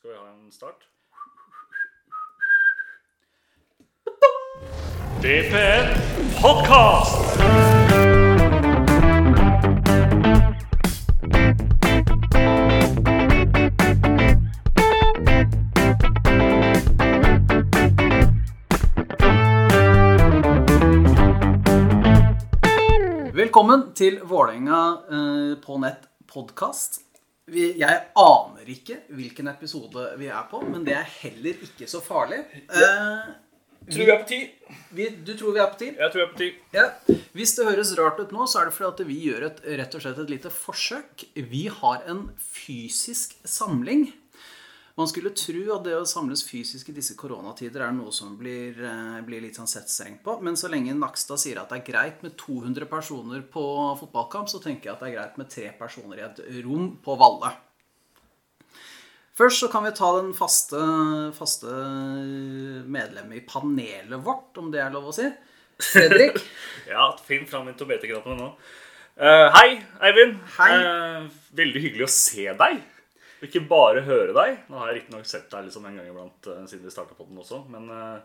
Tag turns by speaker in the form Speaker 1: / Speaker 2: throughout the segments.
Speaker 1: Skal vi ha en start?
Speaker 2: DPN Podcast.
Speaker 3: Velkommen til Vålerenga eh, på nett podkast. Jeg aner ikke hvilken episode vi er på, men det er heller ikke så farlig. Eh,
Speaker 1: Tror vi er på ti.
Speaker 3: vi, du tror vi er på tid?
Speaker 1: Jeg tror vi er på ti.
Speaker 3: Ja. Hvis det høres rart ut nå, så er det fordi at vi gjør et, rett og slett et lite forsøk. Vi har en fysisk samling. Man skulle tro at det å samles fysisk i disse koronatider er noe som blir, eh, blir litt sånn sett strengt på. Men så lenge Nakstad sier at det er greit med 200 personer på fotballkamp, så tenker jeg at det er greit med tre personer i et rom på Valle. Først så kan vi ta den faste, faste medlemmet i panelet vårt, om det er lov å si. Fredrik.
Speaker 1: Ja, finn fram intobeteknappene nå. Uh, hei, Eivind.
Speaker 3: Hei.
Speaker 1: Uh, veldig hyggelig å se deg. Og ikke bare høre deg. Nå har jeg riktignok sett deg liksom en gang iblant eh, siden vi starta på den også, men eh,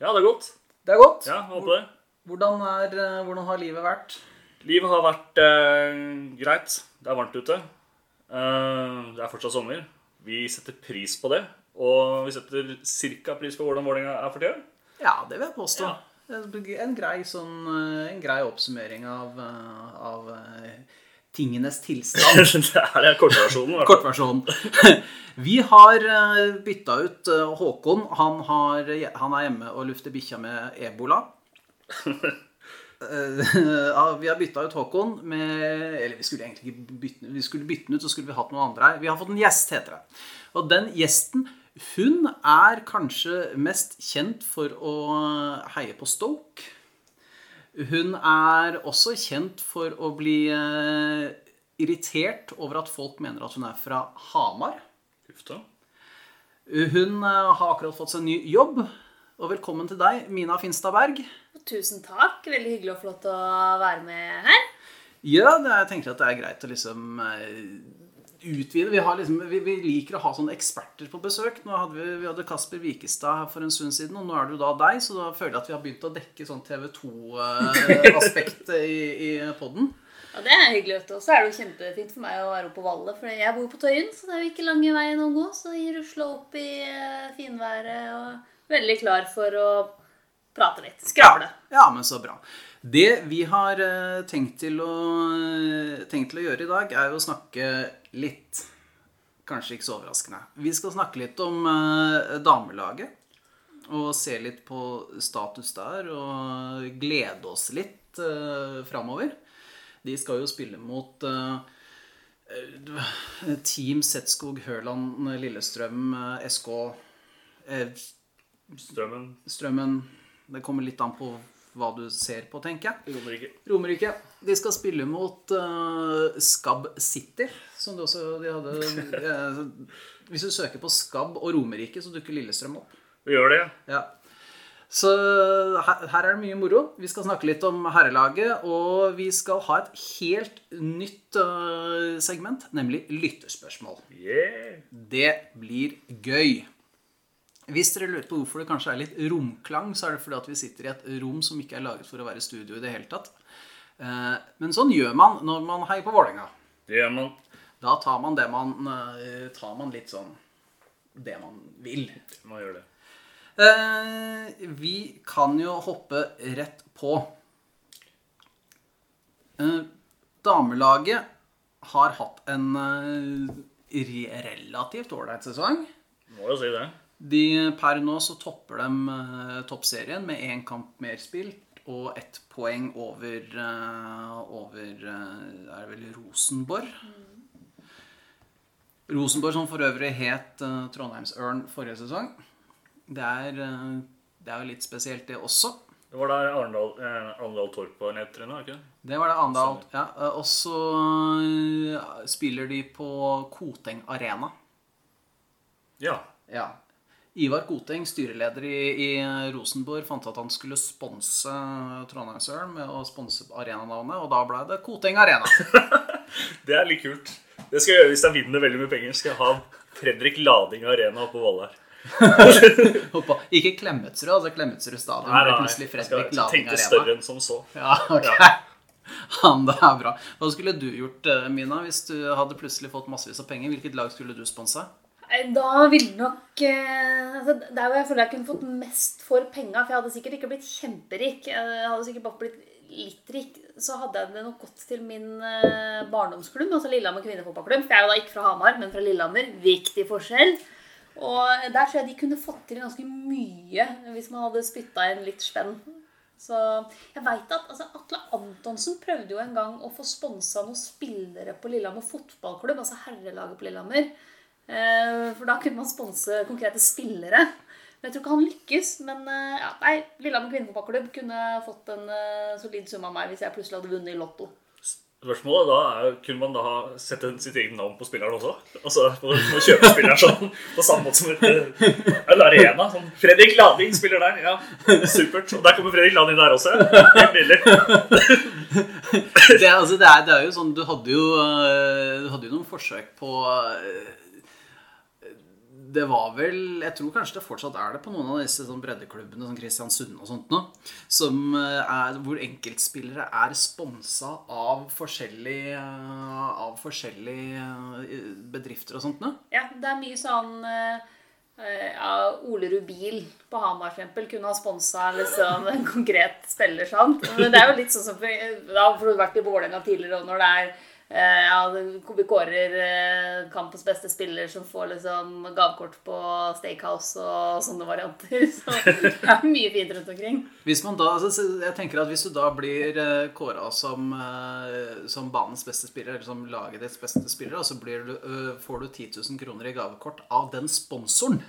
Speaker 1: ja, det er godt.
Speaker 3: Det er godt.
Speaker 1: Ja, håper det.
Speaker 3: Hvordan, er, eh, hvordan har livet vært?
Speaker 1: Livet har vært eh, greit. Det er varmt ute. Eh, det er fortsatt sommer. Vi setter pris på det. Og vi setter cirka pris på hvordan Vålerenga er for tida.
Speaker 3: Ja, det vil jeg påstå.
Speaker 1: Ja.
Speaker 3: En, grei, sånn, en grei oppsummering av, av tingenes tilstand.
Speaker 1: det er kortversjonen.
Speaker 3: Kortversjonen. Vi har bytta ut eh, Håkon. Han, har, han er hjemme og lufter bikkja med ebola. Eh, Vi har bytta ut Håkon med Eller vi skulle egentlig ikke bytte Vi skulle bytte den ut, så skulle vi hatt noen andre her. Vi har fått en gjest, heter det. Og den gjesten, hun er kanskje mest kjent for å heie på Stoke. Hun er også kjent for å bli eh, irritert over at folk mener at hun er fra Hamar.
Speaker 1: Ufta.
Speaker 3: Hun eh, har akkurat fått seg en ny jobb. Og velkommen til deg, Mina Finstad Berg.
Speaker 4: Tusen takk. Veldig hyggelig og flott å være med her.
Speaker 3: Ja, det, jeg tenker at det er greit å liksom eh, utvide. Vi, har liksom, vi, vi liker å ha sånne eksperter på besøk. Nå hadde vi, vi hadde Kasper Wikestad her for en stund siden, og nå er det jo da deg, så da føler jeg at vi har begynt å dekke sånn TV2-aspektet i, i podden.
Speaker 4: Ja, det er hyggelig. Og så er det jo kjempefint for meg å være oppe på Valle, for jeg bor på Tøyen, så det er jo ikke lange veien å gå. Så jeg rusler opp i eh, finværet og veldig klar for å prate litt. Skravle.
Speaker 3: Ja, men så bra. Det vi har eh, tenkt til, å, tenkt til å gjøre i dag, er jo å snakke litt Kanskje ikke så overraskende. Vi skal snakke litt om eh, damelaget. Og se litt på status der, og glede oss litt eh, framover. De skal jo spille mot eh, Team Setskog Hørland Lillestrøm eh, SK eh,
Speaker 1: Strømmen.
Speaker 3: Strømmen Det kommer litt an på hva du ser på, tenker jeg.
Speaker 1: Romerike.
Speaker 3: Romerike. De skal spille mot uh, Skabb City, som de også de hadde uh, Hvis du søker på Skabb og Romerike, så dukker Lillestrøm opp.
Speaker 1: Vi gjør det.
Speaker 3: Ja. Så her, her er det mye moro. Vi skal snakke litt om herrelaget, og vi skal ha et helt nytt uh, segment, nemlig lytterspørsmål.
Speaker 1: Yeah.
Speaker 3: Det blir gøy. Hvis dere lurer på hvorfor det kanskje er litt romklang, så er det fordi at vi sitter i et rom som ikke er laget for å være studio i det hele tatt. Eh, Men sånn gjør man når man heier på Vålerenga.
Speaker 1: Det gjør man.
Speaker 3: Da tar man det man eh, Tar man litt sånn det man vil.
Speaker 1: Man gjør det.
Speaker 3: Eh, Vi kan jo hoppe rett på. Damelaget har hatt en relativt ålreit sesong.
Speaker 1: Må jo si det.
Speaker 3: De, per nå så topper de eh, toppserien med én kamp mer spilt og ett poeng over, eh, over eh, Er det vel Rosenborg? Rosenborg som for øvrig het uh, Trondheimsørn forrige sesong. Det er, det er jo litt spesielt, det også.
Speaker 1: Det var der Arendal, eh, Arendal Torp var nedtrener, ikke det?
Speaker 3: Det var det Andal. Ja, og så spiller de på Koteng Arena.
Speaker 1: Ja.
Speaker 3: Ja. Ivar Koteng, styreleder i, i Rosenborg, fant at han skulle sponse Trondheimsøren med å sponse arenanavnet, og da ble det Koteng Arena.
Speaker 1: Det er litt kult. Det skal jeg gjøre hvis jeg vinner veldig mye penger. Skal jeg ha Fredrik Lading Arena på Valle her.
Speaker 3: Ikke Klemetsrud, altså Klemetsrud stadion.
Speaker 1: Nei, nei,
Speaker 3: plutselig
Speaker 1: jeg skal
Speaker 3: Lading Arena.
Speaker 1: større enn som så.
Speaker 3: Ja, ok.
Speaker 1: Ja.
Speaker 3: Han, det er bra. Hva skulle du gjort, eh, Mina, hvis du hadde plutselig fått massevis av penger? Hvilket lag skulle du sponsa?
Speaker 4: Nei, Da ville nok eh, altså, Der hvor jeg føler jeg kunne fått mest for penga, for jeg hadde sikkert ikke blitt kjemperik, jeg hadde sikkert bare blitt litt rik, så hadde jeg det nok gått til min eh, barndomsklubb, altså Lillehammer kvinnefotballklubb. For jeg er jo da ikke fra Hamar, men fra Lillehammer. Viktig forskjell. Og der tror jeg de kunne fått til ganske mye hvis man hadde spytta inn litt spenn. Så jeg vet at altså, Atle Antonsen prøvde jo en gang å få sponsa noen spillere på Lillehammer fotballklubb, altså herrelaget på Lillehammer. Eh, For da kunne man sponse konkrete spillere. Men jeg tror ikke han lykkes. Men eh, ja, nei, Lillehammer kvinnefotballklubb kunne fått en eh, solid sum av meg hvis jeg plutselig hadde vunnet i Lotto.
Speaker 1: Spørsmålet da er, Kunne man da ha sette sitt eget navn på spilleren også? Altså på, på kjøpespilleren sånn På samme måte som et en arena. Sånn Fredrik Lading spiller der. Ja, supert. Og der kommer Fredrik Lading der også. Helt nydelig.
Speaker 3: Det, er- altså, det, er, det er jo sånn Du hadde jo, du hadde jo noen forsøk på Det var vel Jeg tror kanskje det fortsatt er det på noen av disse sånn breddeklubbene, som Kristiansund og sånt nå, som eh, er, hvor enkeltspillere er sponsa av forskjellige eh, Av forskjellige eh, bedrifter og sånt nå.
Speaker 4: Ja, det er mye sånn ja, Ole Rubil på Hamar for eksempel, kunne ha sponsa liksom, en konkret spiller. sant? Men det er jo litt sånn som for, Da har du vært i Vålerenga tidligere, og når det er ja, vi kårer eh, kampens beste spiller som får liksom gavekort på Steakhouse og sånne varianter. Så det er mye fint rundt omkring.
Speaker 3: Hvis man da, altså, jeg tenker at hvis du da blir eh, kåra som, eh, som banens beste spiller, eller som laget ditt beste spiller, så du, eh, får du 10 000 kroner i gavekort av den sponsoren.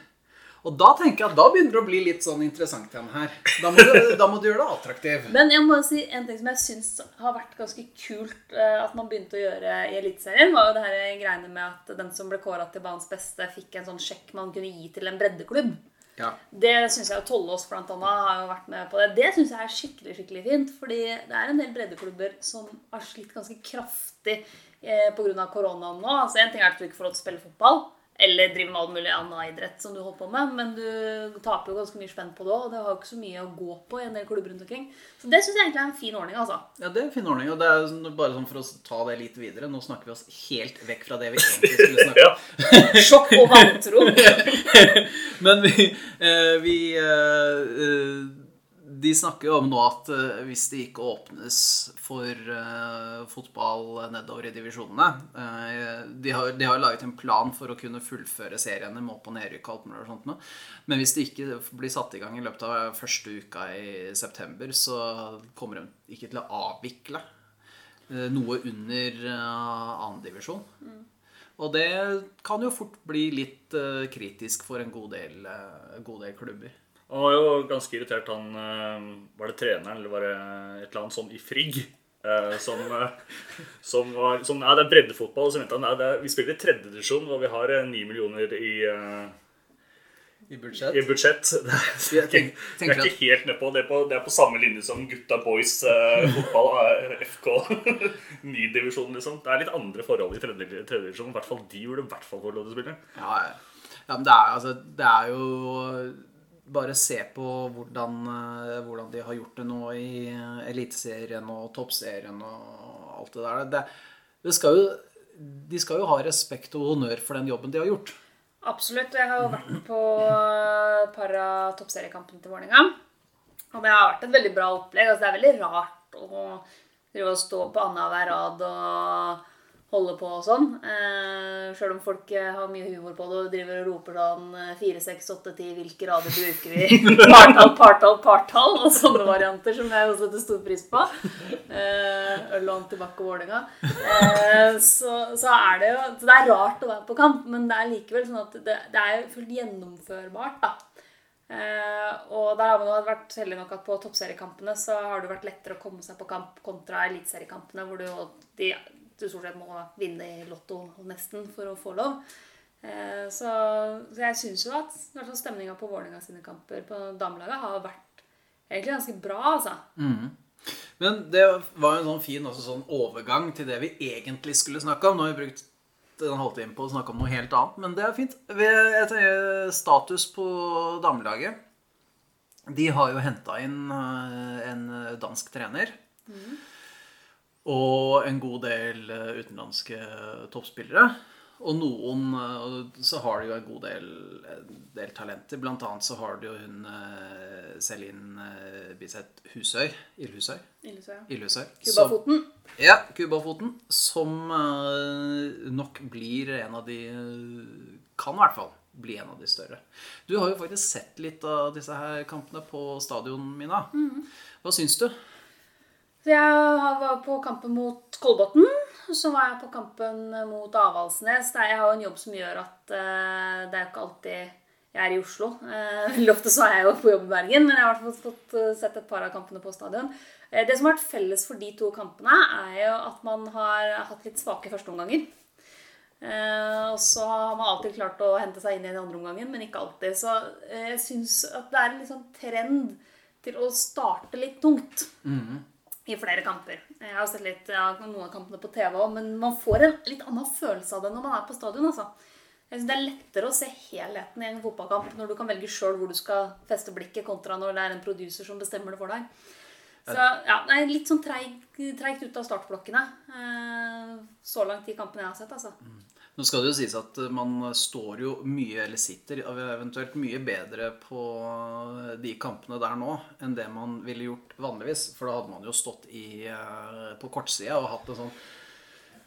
Speaker 3: Og da tenker jeg at da begynner det å bli litt sånn interessant igjen her. Da må du, da må du gjøre det attraktiv.
Speaker 4: Men jeg må si en ting som jeg syns har vært ganske kult eh, at man begynte å gjøre i Eliteserien, var jo det her greiene med at den som ble kåra til banens beste, fikk en sånn sjekk man kunne gi til en breddeklubb.
Speaker 3: Ja.
Speaker 4: Det syns jeg Tollås blant annet har jo vært med på det. Det syns jeg er skikkelig skikkelig fint. Fordi det er en del breddeklubber som har slitt ganske kraftig eh, pga. koronaen nå. Altså En ting er at du ikke får lov til å spille fotball. Eller driver med all mulig annen idrett som du holder på med. Men du taper jo ganske mye spenn på det òg. Og det har jo ikke så mye å gå på i en del klubber rundt omkring. Så det syns jeg egentlig er en fin ordning, altså.
Speaker 3: Ja, det er en fin ordning. Og det er bare sånn for å ta det litt videre. Nå snakker vi oss helt vekk fra det vi egentlig skulle snakke om.
Speaker 1: Ja.
Speaker 4: Sjokk og vantro.
Speaker 3: Men vi, eh, vi eh, eh, De snakker jo om nå at eh, hvis det ikke åpnes for eh, fotball nedover i divisjonene eh, de, har, de har laget en plan for å kunne fullføre seriene med opp- og nedrykk og alt mulig sånt nå. Men hvis det ikke blir satt i gang i løpet av første uka i september, så kommer de ikke til å avvikle noe under annendivisjon. Og det kan jo fort bli litt kritisk for en god del, god del klubber.
Speaker 1: Han var jo ganske irritert, han eh, Var det treneren, eller var det et eller annet sånn i Frigg? eh, som, eh, som var som, Nei, det er breddefotball. Og så mente han nei, er, vi spiller i tredjedivisjon, og vi har ni millioner i,
Speaker 3: I budsjett.
Speaker 1: i budsjett. Det er,
Speaker 3: Jeg
Speaker 1: ikke,
Speaker 3: tenk-
Speaker 1: det er ikke helt nedpå. Det, er på- det er på samme linje som Gutta Boys eh, fotball, FK. Ny divisjon, liksom. Det er litt andre forhold i tredje- tredjedivisjon. I hvert fall de burde i hvert fall få lov til å spille.
Speaker 3: Ja, ja. ja men det er, altså, det er jo Bare se på hvordan, eh, hvordan de har gjort det nå i eh, Eliteserien og Toppserien og alt det der. Det, det skal jo, de skal jo ha respekt og honnør for den jobben de har gjort.
Speaker 4: Absolutt. Jeg har jo vært på et par av toppseriekampene til Vålerenga. Og det har vært et veldig bra opplegg. Altså, det er veldig rart å drive og stå på annenhver rad og holde på og sånn. Eh, Sjøl om folk eh, har mye humor på det og driver og roper sånn eh, 4, 6, 8, 10, hvilke rader bruker vi? Partall, partall, partall og sånne varianter som jeg også setter stor pris på. Eh, Øl og antibac og Vålerenga. Eh, så, så er det jo så Det er rart å være på kamp, men det er likevel sånn at det, det er fullt gjennomførbart, da. Uh, og der har man jo vært heldig nok at på toppseriekampene så har det vært lettere å komme seg på kamp kontra eliteseriekampene, hvor du, jo- de, du stort sett må vinne i Lotto nesten for å få lov. Eh, så, så jeg syns jo at stemninga på Vålerenga sine kamper på damelaget har vært egentlig ganske bra, altså.
Speaker 3: Men det var jo en sånn fin også, sånn overgang til det vi egentlig skulle snakke om. Nå har vi brukt en halvtime på å snakke om noe helt annet, men det er fint. Tenker, status på damelaget. De har jo henta inn eh, en dansk trener. Og en god del eh, utenlandske toppspillere. Og noen eh, Så har de jo en god del, en del talenter. Blant annet så har de jo hun eh, Celine Biseth Husøy. Ildhusøy. Ildhusøy. Cubafoten.
Speaker 4: Kubafoten.
Speaker 3: ja, Cubafoten. Som nok blir en av de Kan i hvert fall bli en av de større. Du har jo faktisk sett litt av disse her kampene på stadion, Mina. Hva syns du?
Speaker 4: Så jeg var på kampen mot Kolbotn. Så var jeg på kampen mot Avaldsnes. Jeg har en jobb som gjør at eh, det er jo ikke alltid jeg er i Oslo. Eh, Veldig ofte så er jeg jo på jobb i Bergen, men jeg har i hvert fall fått eh, sett et par av kampene på stadion. Det som har vært felles for de to kampene, er jo at man har hatt litt svake førsteomganger. Uh, og så har man alltid klart å hente seg inn i den andre omgangen, men ikke alltid. Så jeg jeg syns at det er en sånn trend til å starte litt tungt i flere kamper. Jeg har sett litt av noen av kampene på TV òg, men man får en litt annen følelse av det når man er på stadion. altså. Jeg synes Det er lettere å se helheten i en fotballkamp når du kan velge sjøl hvor du skal feste blikket, kontra når det er en producer som bestemmer det for deg. Så ja, det er litt sånn treig- treigt ut av startblokkene. eh, Så langt i kampene jeg har sett, altså.
Speaker 3: Nå skal det jo sies at man står jo mye, eller sitter eventuelt mye bedre på de kampene der nå enn det man ville gjort vanligvis. For da hadde man jo stått i, eh, på kortsida og hatt en sånn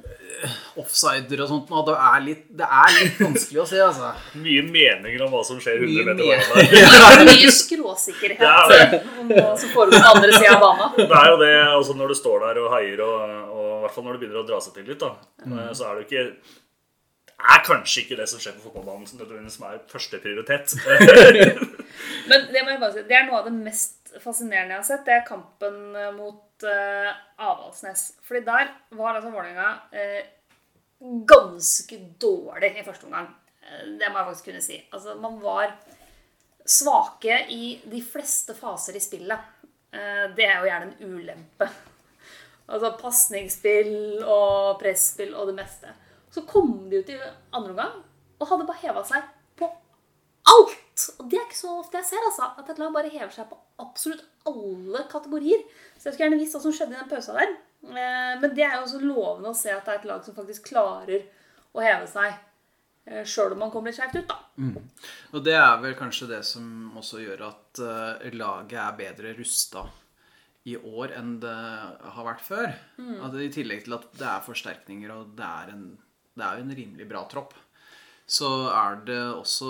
Speaker 3: eh, offsider og sånt. nå. Det er litt, det er litt vanskelig å si, altså.
Speaker 1: Mye meninger om hva som skjer 100 meter
Speaker 3: mer.
Speaker 1: foran.
Speaker 4: Det er mye skråsikkerhet
Speaker 1: Det er det.
Speaker 4: om hva som foregår på andre sida av banen.
Speaker 1: Det er jo det altså når du står der og heier, og, og i hvert fall når det begynner å dra seg til litt, da, mm. så er det jo ikke er kanskje ikke det som skjer på fotballbanen som nødvendigvis er første prioritet.
Speaker 4: Men det må jeg bare si, det er noe av det mest fascinerende jeg har sett. Det er kampen mot uh, Avaldsnes. Fordi der var altså Vålerenga uh, ganske dårlig i første omgang. Uh, det må jeg faktisk kunne si. Altså, man var svake i de fleste faser i spillet. Uh, det er jo gjerne en ulempe. Altså pasningsspill og presspill og det meste. Så kom de ut i andre omgang og hadde bare heva seg på alt! Og det er ikke så ofte jeg ser, altså. At et lag bare hever seg på absolutt alle kategorier. Så jeg skulle gjerne visst hva som skjedde i den pausa der. Eh, Men det er jo også lovende å se at det er et lag som faktisk klarer å heve seg. Sjøl om man kommer litt skjevt ut, da.
Speaker 3: Og det er vel kanskje det som også gjør at eh, laget er bedre rusta i år enn det har vært før. At I tillegg til at det er forsterkninger og det er, en, det er jo en rimelig bra tropp, så er det også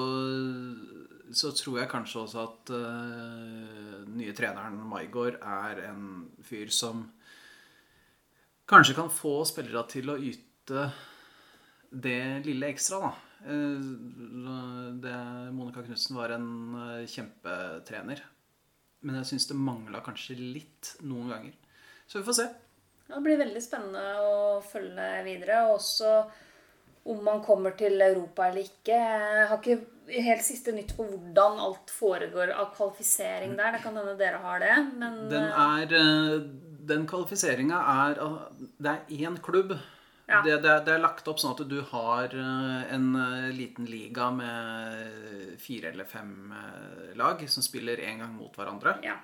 Speaker 3: Så tror jeg kanskje også at den nye treneren Maigård er en fyr som kanskje kan få spillere til å yte det lille ekstra, da. Eh, Det, Monica Knutsen var en eh, kjempetrener. Men jeg syns det mangla kanskje litt noen ganger. Så vi får se.
Speaker 4: Det blir veldig spennende å følge videre. Og også om man kommer til Europa eller ikke. Jeg har ikke helt siste nytt på hvordan alt foregår av kvalifisering der. Det kan hende dere har det. Men
Speaker 3: Den er eh, Den kvalifiseringa er Det er én klubb.
Speaker 4: Ja.
Speaker 3: Det, det, er, det er lagt opp sånn at du har eh, en eh, liten liga med fire eller fem eh, lag som spiller én gang mot hverandre.
Speaker 4: ja.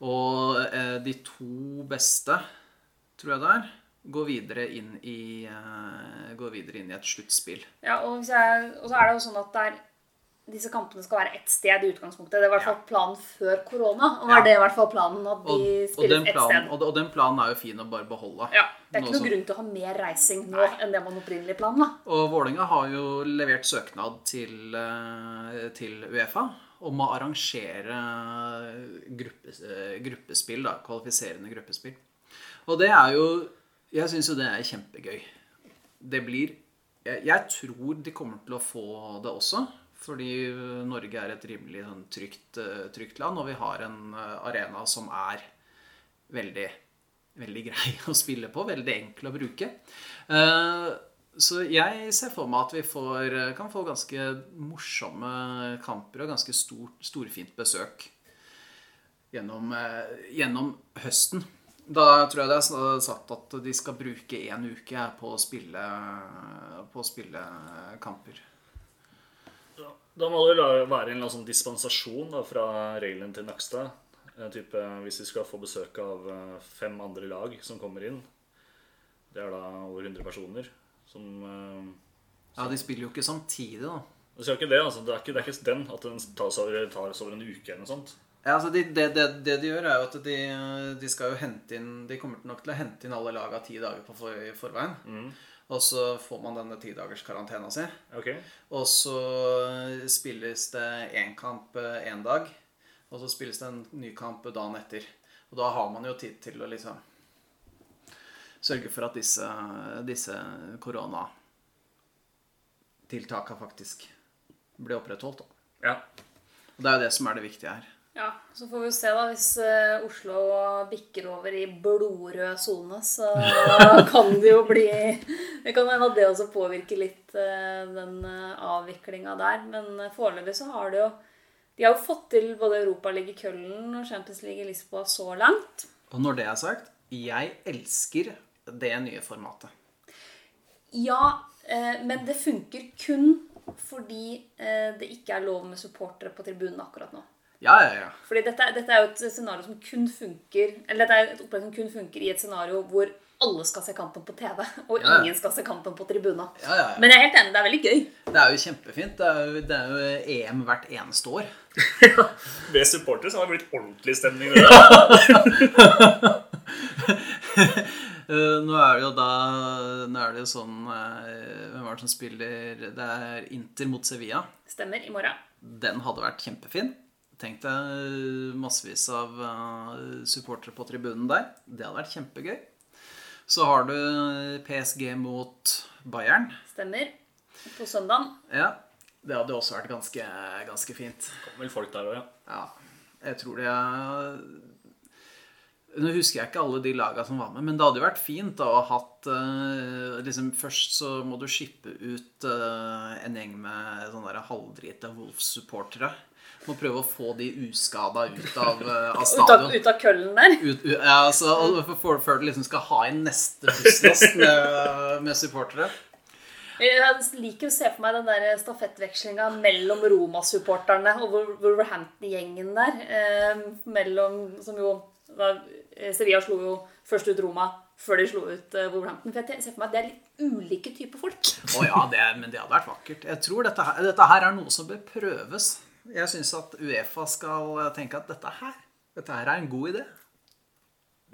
Speaker 3: Og eh, de to beste, tror jeg det er, går videre inn i, uh, videre inn i et sluttspill.
Speaker 4: ja og, jeg, og så er det jo sånn at er, disse kampene skal være ett sted i utgangspunktet. Det var i hvert fall planen før korona. Og var
Speaker 3: Ja.
Speaker 4: det i hvert fall planen at de
Speaker 3: Og,
Speaker 4: spilles
Speaker 3: den
Speaker 4: ett sted.
Speaker 3: og, og den planen er jo fin å bare beholde.
Speaker 4: Ja, Det er ikke
Speaker 3: Nå
Speaker 4: noe
Speaker 3: som-
Speaker 4: grunn til å ha mer reising nå enn det man opprinnelig planla.
Speaker 3: Og Vålerenga har jo levert søknad til, eh, til Uefa om å arrangere eh, gruppespill, da, kvalifiserende gruppespill. Og det er jo Jeg syns jo det er kjempegøy. Det blir jeg, jeg tror de kommer til å få det også. Fordi Norge er et rimelig sånn, trygt, eh, trygt land, og vi har en eh, arena som er veldig, veldig grei å spille på. Veldig enkel å bruke. Uh, Så jeg ser for meg at vi får, kan få ganske morsomme kamper og ganske stor, storfint besøk gjennom, gjennom høsten. Da tror jeg det er sagt at de skal bruke én uke på å spille, på å spille kamper.
Speaker 1: Da må det være en sånn dispensasjon da, fra regelen til Nakstad. Eh, Type, hvis vi skal få besøk av eh, fem andre lag som kommer inn. Det er da over 100 personer. Som som
Speaker 3: Ja, de spiller jo ikke samtidig, da.
Speaker 1: Det ikke det, altså. Det er ikke, det er ikke den at den tas over, tas over en uke eller noe sånt.
Speaker 3: Ja, altså de, det, det, det de gjør, er jo at de, de skal jo hente inn De kommer nok til å hente inn alle laga ti dager på for, i forveien. Og så får man denne tidagers karantena si.
Speaker 1: Okay.
Speaker 3: Og så spilles det én kamp én dag. Og så spilles det en ny kamp dagen etter. Og da har man jo tid til å liksom sørge for at disse, disse koronatiltaka faktisk blir opprettholdt. Da.
Speaker 1: Ja.
Speaker 3: Og det er jo det som er det viktige her.
Speaker 4: Ja, Så får vi se da, hvis uh, Oslo bikker over i blodrød sone, så kan det jo bli Det kan hende at det også påvirker litt uh, den avviklinga der. Men uh, foreløpig så har det jo De har jo fått til både Europaligaen i Køllen og Champions League i Lisboa så langt.
Speaker 3: Og når det er sagt, jeg elsker det nye formatet.
Speaker 4: Ja, eh, men det funker kun fordi eh, det ikke er lov med supportere på tribunen akkurat nå.
Speaker 3: Ja, ja, ja.
Speaker 4: Fordi dette, dette er jo et scenario som kun funker Eller dette er et opplegg som kun funker i et scenario hvor alle skal se kampen på TV, og
Speaker 3: Ja, ja.
Speaker 4: ingen skal se kampen på tribuna.
Speaker 3: Ja, ja, ja.
Speaker 4: Men jeg er helt enig, det er veldig gøy.
Speaker 3: Det er jo kjempefint. Det er jo, det er jo EM hvert eneste år.
Speaker 1: Ved supportere så har det blitt ordentlig stemning.
Speaker 3: Eh, nå er det jo da Nå er det jo sånn eh, Hvem var det som spiller Det er Inter mot Sevilla.
Speaker 4: Stemmer. I morgen.
Speaker 3: Den hadde vært kjempefin. Tenk deg massevis av eh, supportere på tribunen der. Det hadde vært kjempegøy. Så har du PSG mot Bayern.
Speaker 4: Stemmer. På søndagen.
Speaker 3: Ja, det hadde også vært ganske, ganske fint.
Speaker 1: Kommer vel folk der òg, ja.
Speaker 3: Ja, jeg tror det er Nå husker jeg ikke alle de laga som var med, men det hadde jo vært fint da, å ha hatt eh, liksom, Først så må du skippe ut eh, en gjeng med sånne halvdrita Wolf-supportere. Må prøve å få de uskada ut av, eh, av
Speaker 4: Ut av,
Speaker 3: stadion.
Speaker 4: ut av køllen der.
Speaker 3: Ut, u- ja, altså, for- Før du liksom skal ha inn neste busslast med, med supportere.
Speaker 4: Jeg liker å se for meg den der stafettvekslinga mellom Roma-supporterne og Wolverhampton-gjengen der. Eh, mellom, som jo da, eh, Sevilla slo jo først ut Roma før de slo ut eh, Wolverhampton. For jeg ser for meg at det er litt ulike typer folk.
Speaker 3: Å ja, det, men det hadde vært vakkert. Jeg tror dette her, dette her er noe som bør prøves. Jeg syns at Uefa skal tenke at dette her, dette her er en god idé.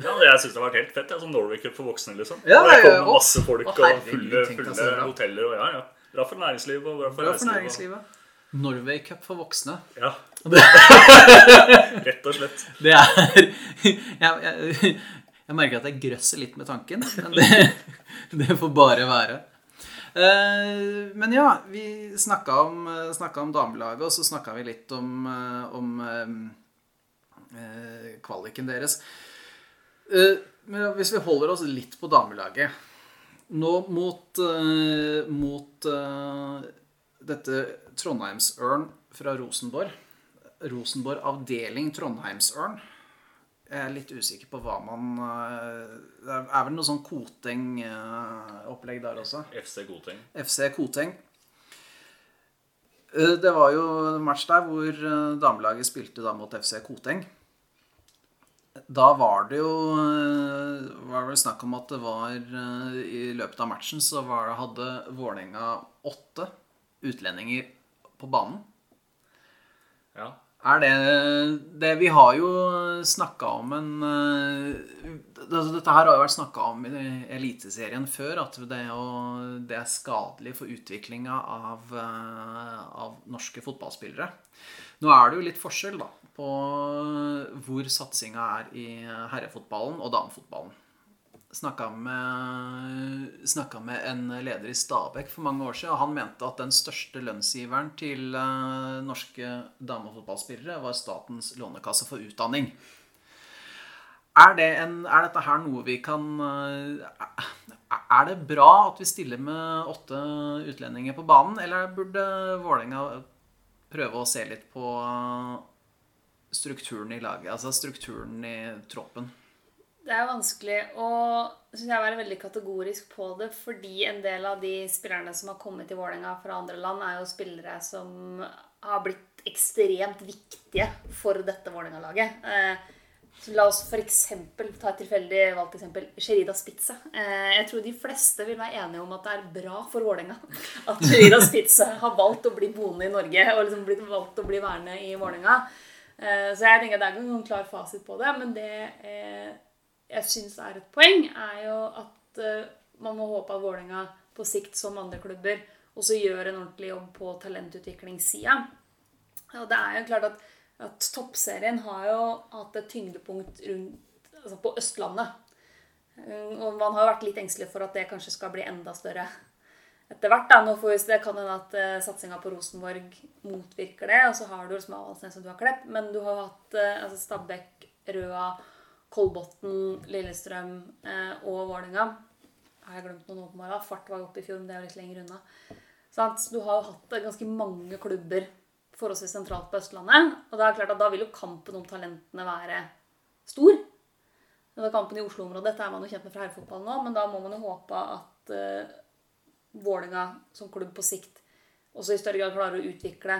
Speaker 1: Ja, det Jeg syns det har vært helt fett. Ja, som Norway Cup for voksne. liksom.
Speaker 3: Ja,
Speaker 1: det
Speaker 3: å,
Speaker 1: masse folk og fulle, fulle hoteller. og ja, ja. Bra for næringslivet og bra for,
Speaker 3: Bra for
Speaker 1: næringslivet.
Speaker 3: næringslivet. Norway Cup for voksne.
Speaker 1: Ja. Rett og slett.
Speaker 3: Det er Jeg, jeg, jeg merker at jeg grøsser litt med tanken, men det, det får bare være. Eh, Men ja, vi snakka om, snakket om damelaget, og så snakka vi litt om, eh, om eh, eh, kvaliken deres. Eh, Men hvis vi holder oss litt på damelaget Nå mot, eh, mot eh, dette Trondheimsørn fra Rosenborg. Rosenborg avdeling Trondheimsørn. Jeg er litt usikker på hva man eh, Det er vel noe sånn Koteng-opplegg der også.
Speaker 1: FC Koteng.
Speaker 3: FC Koteng. Eh, Det var jo en match der hvor eh, damelaget spilte da mot FC Koteng. Da var det jo eh, var det vel snakk om at det var eh, I løpet av matchen så var det, hadde Vålerenga åtte utlendinger på banen.
Speaker 1: Ja.
Speaker 3: Er det, det Vi har jo snakka om en eh, altså Dette her har jo vært snakka om i Eliteserien før, at det, det er skadelig for utviklinga av, eh, av norske fotballspillere. Nå er det jo litt forskjell da, på hvor satsinga er i herrefotballen og damefotballen. Snakka med, med en leder i Stabæk for mange år siden, og han mente at den største lønnsgiveren til eh, norske damefotballspillere var Statens lånekasse for utdanning. Er, det en, er dette her noe vi kan eh, Er det bra at vi stiller med åtte utlendinger på banen, eller burde Vålerenga prøve å se litt på strukturen i laget? Altså strukturen i troppen?
Speaker 4: Det er vanskelig å synes jeg, være veldig kategorisk på det, fordi en del av de spillerne som har kommet til Vålerenga fra andre land, er jo spillere som har blitt ekstremt viktige for dette Vålerenga-laget. Eh, la oss f.eks. ta et tilfeldig valgt eksempel. Sherida Spitze. Eh, jeg tror de fleste vil være enige om at det er bra for Vålerenga at Sherida Spitze har valgt å bli boende i Norge og liksom blitt valgt å bli værende i Vålerenga. Eh, så jeg tenker at det er ikke noen klar fasit på det, men det eh, jeg syns er et poeng, er jo at uh, man må håpe at Vålerenga på sikt, som andre klubber, også gjør en ordentlig jobb på talentutviklingssida. Og det er jo klart at, at toppserien har jo hatt et tyngdepunkt rundt, altså på Østlandet. Uh, og man har jo vært litt engstelig for at det kanskje skal bli enda større etter hvert. da, nå får vi, Det kan hende at uh, satsinga på Rosenborg motvirker det. Og så har du liksom Avaldsnes og du har Klepp. Men du har hatt uh, altså Stabæk, Røa Kolbotn, Lillestrøm eh, og Vålerenga. Har jeg glemt noen åpenbare? Fart var oppe i fjor, men det er jo litt lenger unna. Sånn, du har jo hatt ganske mange klubber forholdsvis sentralt på Østlandet. Og det er klart at da vil jo kampen om talentene være stor. Det kampen i Oslo-området dette er man jo kjent med fra herrefotballen nå, men da må man jo håpe at uh, Vålerenga som klubb på sikt også i større grad klarer å utvikle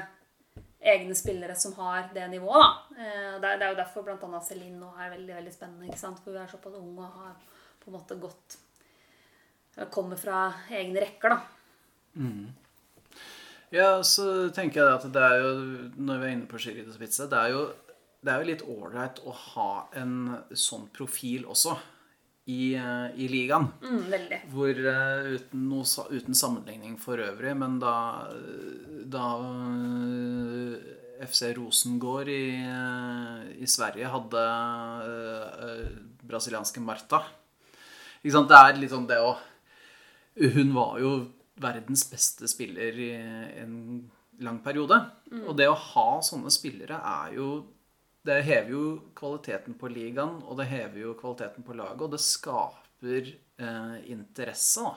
Speaker 4: egne spillere som har det nivået. da. Eh, det er jo derfor bl.a. Celine nå er veldig veldig spennende. ikke sant? For hun er såpass ung og har på en måte gått Kommer fra egne rekker, da.
Speaker 3: Mm. Ja, så tenker jeg at det er jo Når vi er inne på Skiridus Spitze, det er jo, det er jo litt ålreit å ha en sånn profil også i, eh, i ligaen.
Speaker 4: Mm, veldig.
Speaker 3: Hvor uh, uten, noe, uten, sammenligning for øvrig, men da, da eh, FC Rosengård i, i Sverige hadde brasilianske Marta Ikke sant? Det er litt sånn det å Hun var jo verdens beste spiller i en lang periode. Mm. Og det å ha sånne spillere er jo det hever jo kvaliteten på ligaen, og det hever jo kvaliteten på laget, og det skaper eh, interesse. da.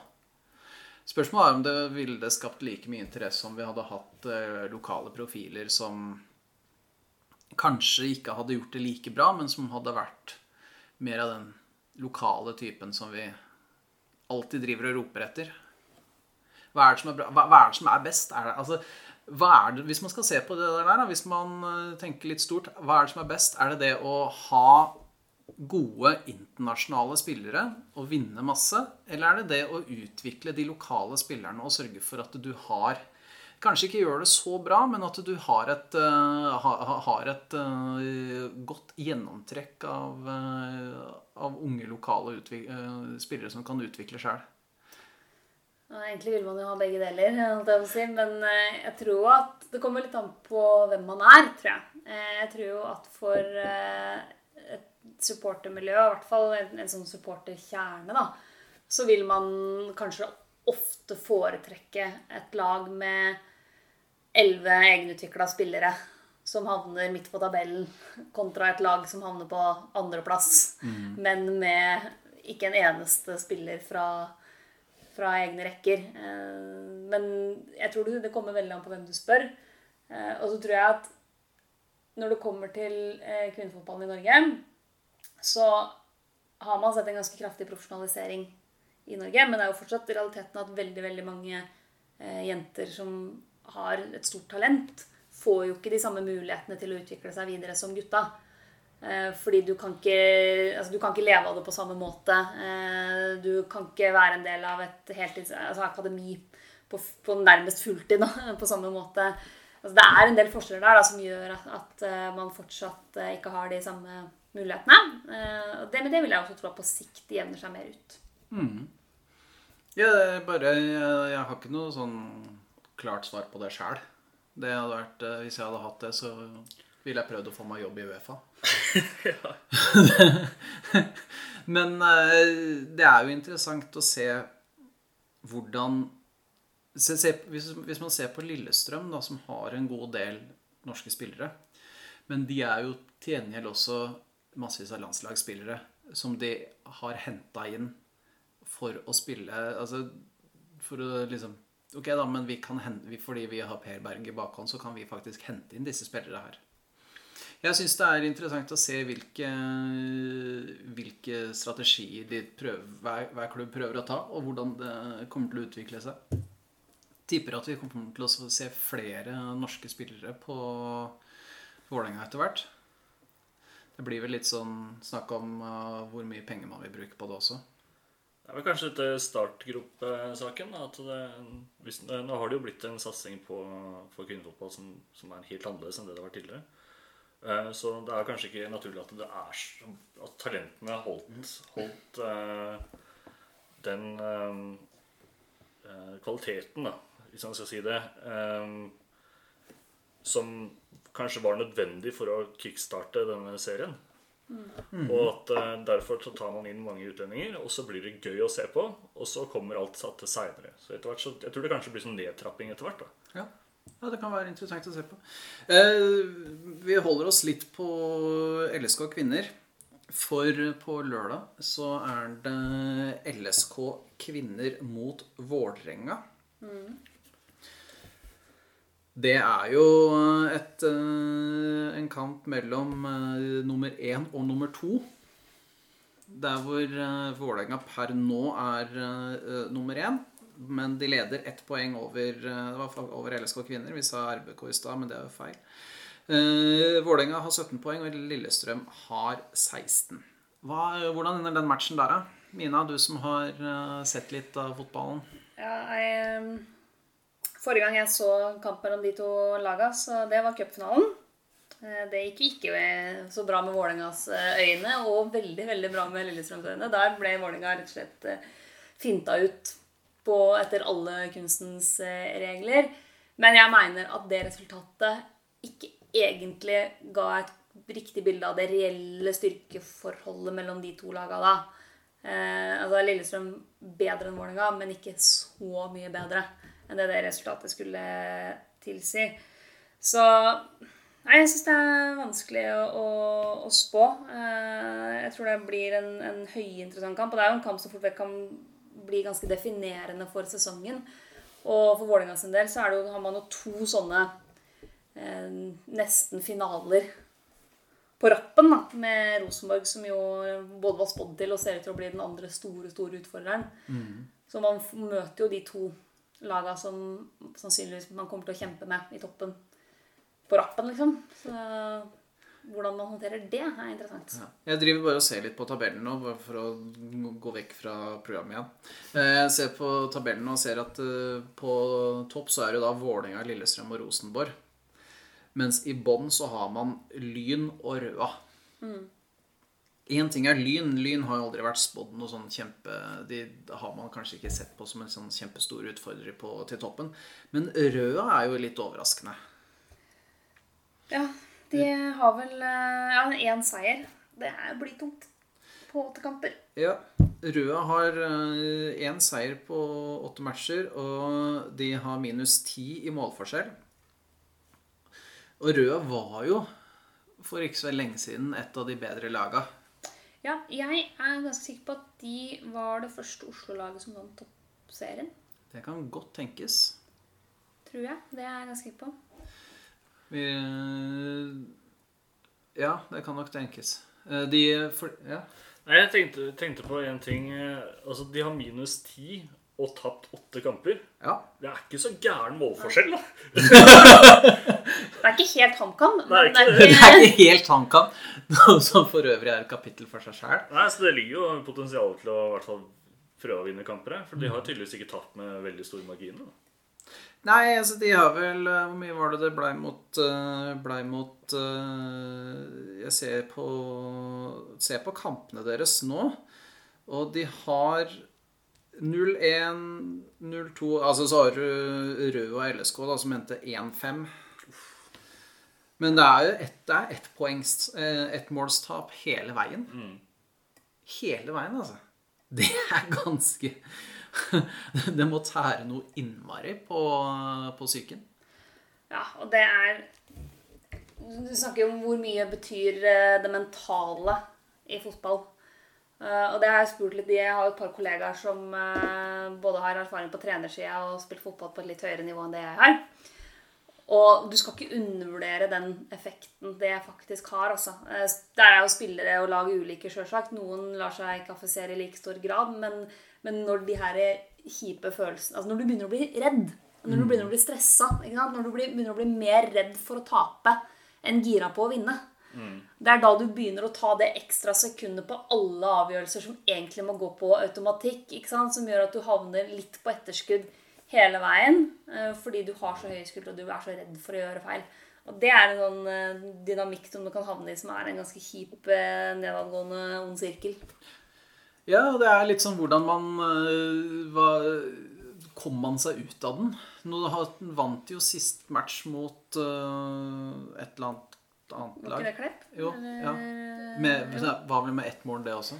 Speaker 3: Spørsmålet er om det ville skapt like mye interesse om vi hadde hatt eh, lokale profiler som kanskje ikke hadde gjort det like bra, men som hadde vært mer av den lokale typen som vi alltid driver og roper etter. Hva er det som er, bra? Hva, er, det som er best? Er det, altså, det, hvis man skal se på det der, hvis man eh, tenker litt stort, hva er det som er best? Er det det å ha gode internasjonale spillere og vinne masse? Eller er det det å utvikle de lokale spillerne og sørge for at du har Kanskje ikke gjør det så bra, men at du har et, uh, har et uh, godt gjennomtrekk av, av unge, lokale spillere som kan utvikle sjøl.
Speaker 4: Egentlig vil man jo ha begge deler, si, men eh, jeg tror at det kommer litt an på hvem man er, tror jeg. Eh, jeg tror jo at for eh, et supportermiljø, i hvert fall en, en sånn supporterkjerne, da, så vil man kanskje ofte foretrekke et lag med elleve egenutvikla spillere som havner midt på tabellen, kontra et lag som havner på andreplass, mm. men med ikke en eneste spiller fra fra egne rekker. Eh, men jeg tror det kommer veldig an på hvem du spør. Eh, og så tror jeg at når det kommer til eh, kvinnefotballen i Norge, så har man sett en ganske kraftig profesjonalisering i Norge. Men det er jo fortsatt realiteten at veldig, veldig mange jenter som har et stort talent, får jo ikke de samme mulighetene til å utvikle seg videre som gutta. Eh, fordi du kan, ikke, altså du kan ikke leve av det på samme måte. Eh, du kan ikke være en del av et heltids, altså akademi på, på, nærmest fulltid på samme måte. Altså det er en del forskjeller der da, som gjør at, at, eh, man fortsatt ikke har de samme mulighetene. Det, men det vil jeg også tro at på sikt jevner seg mer ut.
Speaker 3: Mm. Ja, bare, jeg, jeg, har ikke noe sånn klart svar på det sjæl. Det Hvis jeg hadde hatt det, så ville jeg prøvd å få meg jobb i Uefa. Men eh, det er jo interessant å se hvordan hvis, man ser på Lillestrøm, da, som har en god del norske spillere Men de er jo til gjengjeld også massevis av landslagsspillere som de har henta inn for å spille Altså for å liksom Ok, da, men vi hente, fordi vi har Per Berg i bakhånd, så kan vi faktisk hente inn disse spillere her. Jeg syns det er interessant å se hvilke, hvilke strategier prøver, hver, hver klubb prøver å ta, og hvordan det kommer til å utvikle seg. Tipper at vi kommer til å se flere norske spillere på Vålerenga etter hvert. Det blir vel litt sånn snakk om uh, hvor mye penger man vil bruke på det også.
Speaker 1: Det er vel kanskje dette det, hvis, nå har det jo blitt en satsing på, for kvinnefotball som, som er helt annerledes enn det det har vært tidligere. Eh, Så det er kanskje ikke naturlig at det er at talentene holdt, holdt eh, den eh, kvaliteten, da, hvis man skal si det, som kanskje var nødvendig for å kickstarte denne serien. Og at derfor så tar man inn mange utlendinger, og så blir det gøy å se på. Og så kommer alt satt til seinere. Så etter hvert så jeg tror det kanskje blir sånn nedtrapping etter hvert. da.
Speaker 3: Ja. Ja, det kan være interessant å se på. Eh, vi holder oss litt på LSK kvinner. For på lørdag så er det LSK kvinner mot Vålerenga. Det er jo et, eh, en kamp mellom eh, nummer én og nummer to. Der hvor Vålerenga per nå er nummer én. Men de leder ett poeng over, eh, det var over LSK kvinner. Vi sa RBK i stad, men det er jo feil. Uh, Vålerenga har 17 poeng, og Lillestrøm har 16. Hva, hvordan ender den matchen der, da? Mina, du som har eh, sett litt av fotballen.
Speaker 4: Ja, jeg, forrige gang jeg så kamp mellom de to laga, så det var cupfinalen. Det gikk ikke så bra med Vålerengas øyne, og veldig veldig bra med Lillestrøms øyne. Der ble Vålerenga rett og slett finta ut på, etter alle kunstens eh, regler. Men jeg mener at det resultatet ikke egentlig ga et riktig bilde av det reelle styrkeforholdet mellom de to laga da. Eh, altså Lillestrøm bedre enn Vålerenga, men ikke så mye bedre enn det det resultatet skulle tilsi. Så Nei, jeg syns det er vanskelig å, å, å spå. Eh, jeg tror det blir en, en høyinteressant kamp. Og det er jo en kamp som fort vekk kan bli ganske definerende for sesongen. Og for Vålerenga sin del så det jo, har man jo to sånne eh, nesten finaler på rappen, da, med Rosenborg, som jo både var spådd til og ser ut til å bli den andre store, store utfordreren. Så man møter jo de to laga som sannsynligvis man kommer til å kjempe med i toppen på rappen, liksom. Så hvordan man håndterer det, er interessant.
Speaker 3: Jeg driver bare og ser litt på tabellen nå, bare for å gå vekk fra programmet igjen. Eh, Jeg ser på tabellen og ser at eh, på topp så er det da Vålerenga, Lillestrøm og Rosenborg. Mens i bånn så har man Lyn og Røa. Én ting er Lyn. Lyn har jo aldri vært spådd noe sånn kjempe De har man kanskje ikke sett på som en sånn kjempestor utfordrer på, til toppen. Men Røa er jo litt overraskende.
Speaker 4: Ja, de har vel eh, ja, én seier. Det blir tungt på åtte kamper.
Speaker 3: Ja. Røa har én seier på åtte matcher, og de har minus ti i målforskjell. Og Røa var jo for ikke så lenge siden et av de bedre laga.
Speaker 4: Ja, jeg er ganske sikker på at de var det første Oslo-laget som vant toppserien.
Speaker 3: Det kan godt tenkes.
Speaker 4: Tror jeg. Det er jeg ganske sikker på.
Speaker 3: Vi, ja, det kan nok tenkes. Eh, De for, Ja.
Speaker 1: Nei, jeg tenkte, tenkte på en ting. eh, Altså, De har minus ti og tapt åtte kamper.
Speaker 3: ja.
Speaker 1: Det er ikke så gæren målforskjell, da.
Speaker 4: Det er ikke helt HamKam,
Speaker 1: Det,
Speaker 4: det
Speaker 3: Det
Speaker 4: er ikke
Speaker 3: helt HamKam, noe som for øvrig er et kapittel for seg sjøl.
Speaker 1: Så Det ligger jo potensial til å i hvert fall prøve å vinne kamper her. For de har tydeligvis ikke tapt med veldig stor margin. Da.
Speaker 3: Nei, altså de har vel eh, Hvor mye var det det blei mot eh, Blei mot eh, Jeg ser på Ser på kampene deres nå, og de har 0-1, 0-2 Altså så har du Rød og LSK, da, som endte 1-5. Men det er jo ett er poengs ettmålstap hele veien. Hele veien, altså. Det er ganske Det må tære noe innmari på, på psyken.
Speaker 4: Ja, og det er Du snakker jo om hvor mye betyr eh, det mentale i fotball. Uh, og det har jeg spurt litt i. Jeg har et par kollegaer som uh, både har erfaring på trenersida og spilt fotball på et litt høyere nivå enn det jeg har. Og du skal ikke undervurdere den effekten det faktisk har. Altså. Uh, Der er jo spillere og lag ulike, sjølsagt. Noen lar seg ikke affisere i like stor grad. Men, men når de her kjipe følelsene Altså når du begynner å bli redd, når du begynner å bli stressa, når du begynner å bli mer redd for å tape enn gira på å vinne. Det er da du begynner å ta det ekstra sekundet på alle avgjørelser som egentlig må gå på automatikk, som gjør at du havner litt på etterskudd hele veien eh, fordi du har så høye skuldre og du er så redd for å gjøre feil. Og det er en sånn eh, dynamikk som du kan havne i, som er en ganske kjip, eh, nedadgående ond sirkel.
Speaker 3: Ja, det er litt sånn hvordan man øh, hva, Kom man seg ut av den? Nå har- vant jo sist match mot uh, et eller annet annet
Speaker 4: Var ikke det
Speaker 3: lag.
Speaker 4: Klepp?
Speaker 3: Jo, ja. Med, jo. var vel med ett mål, det også.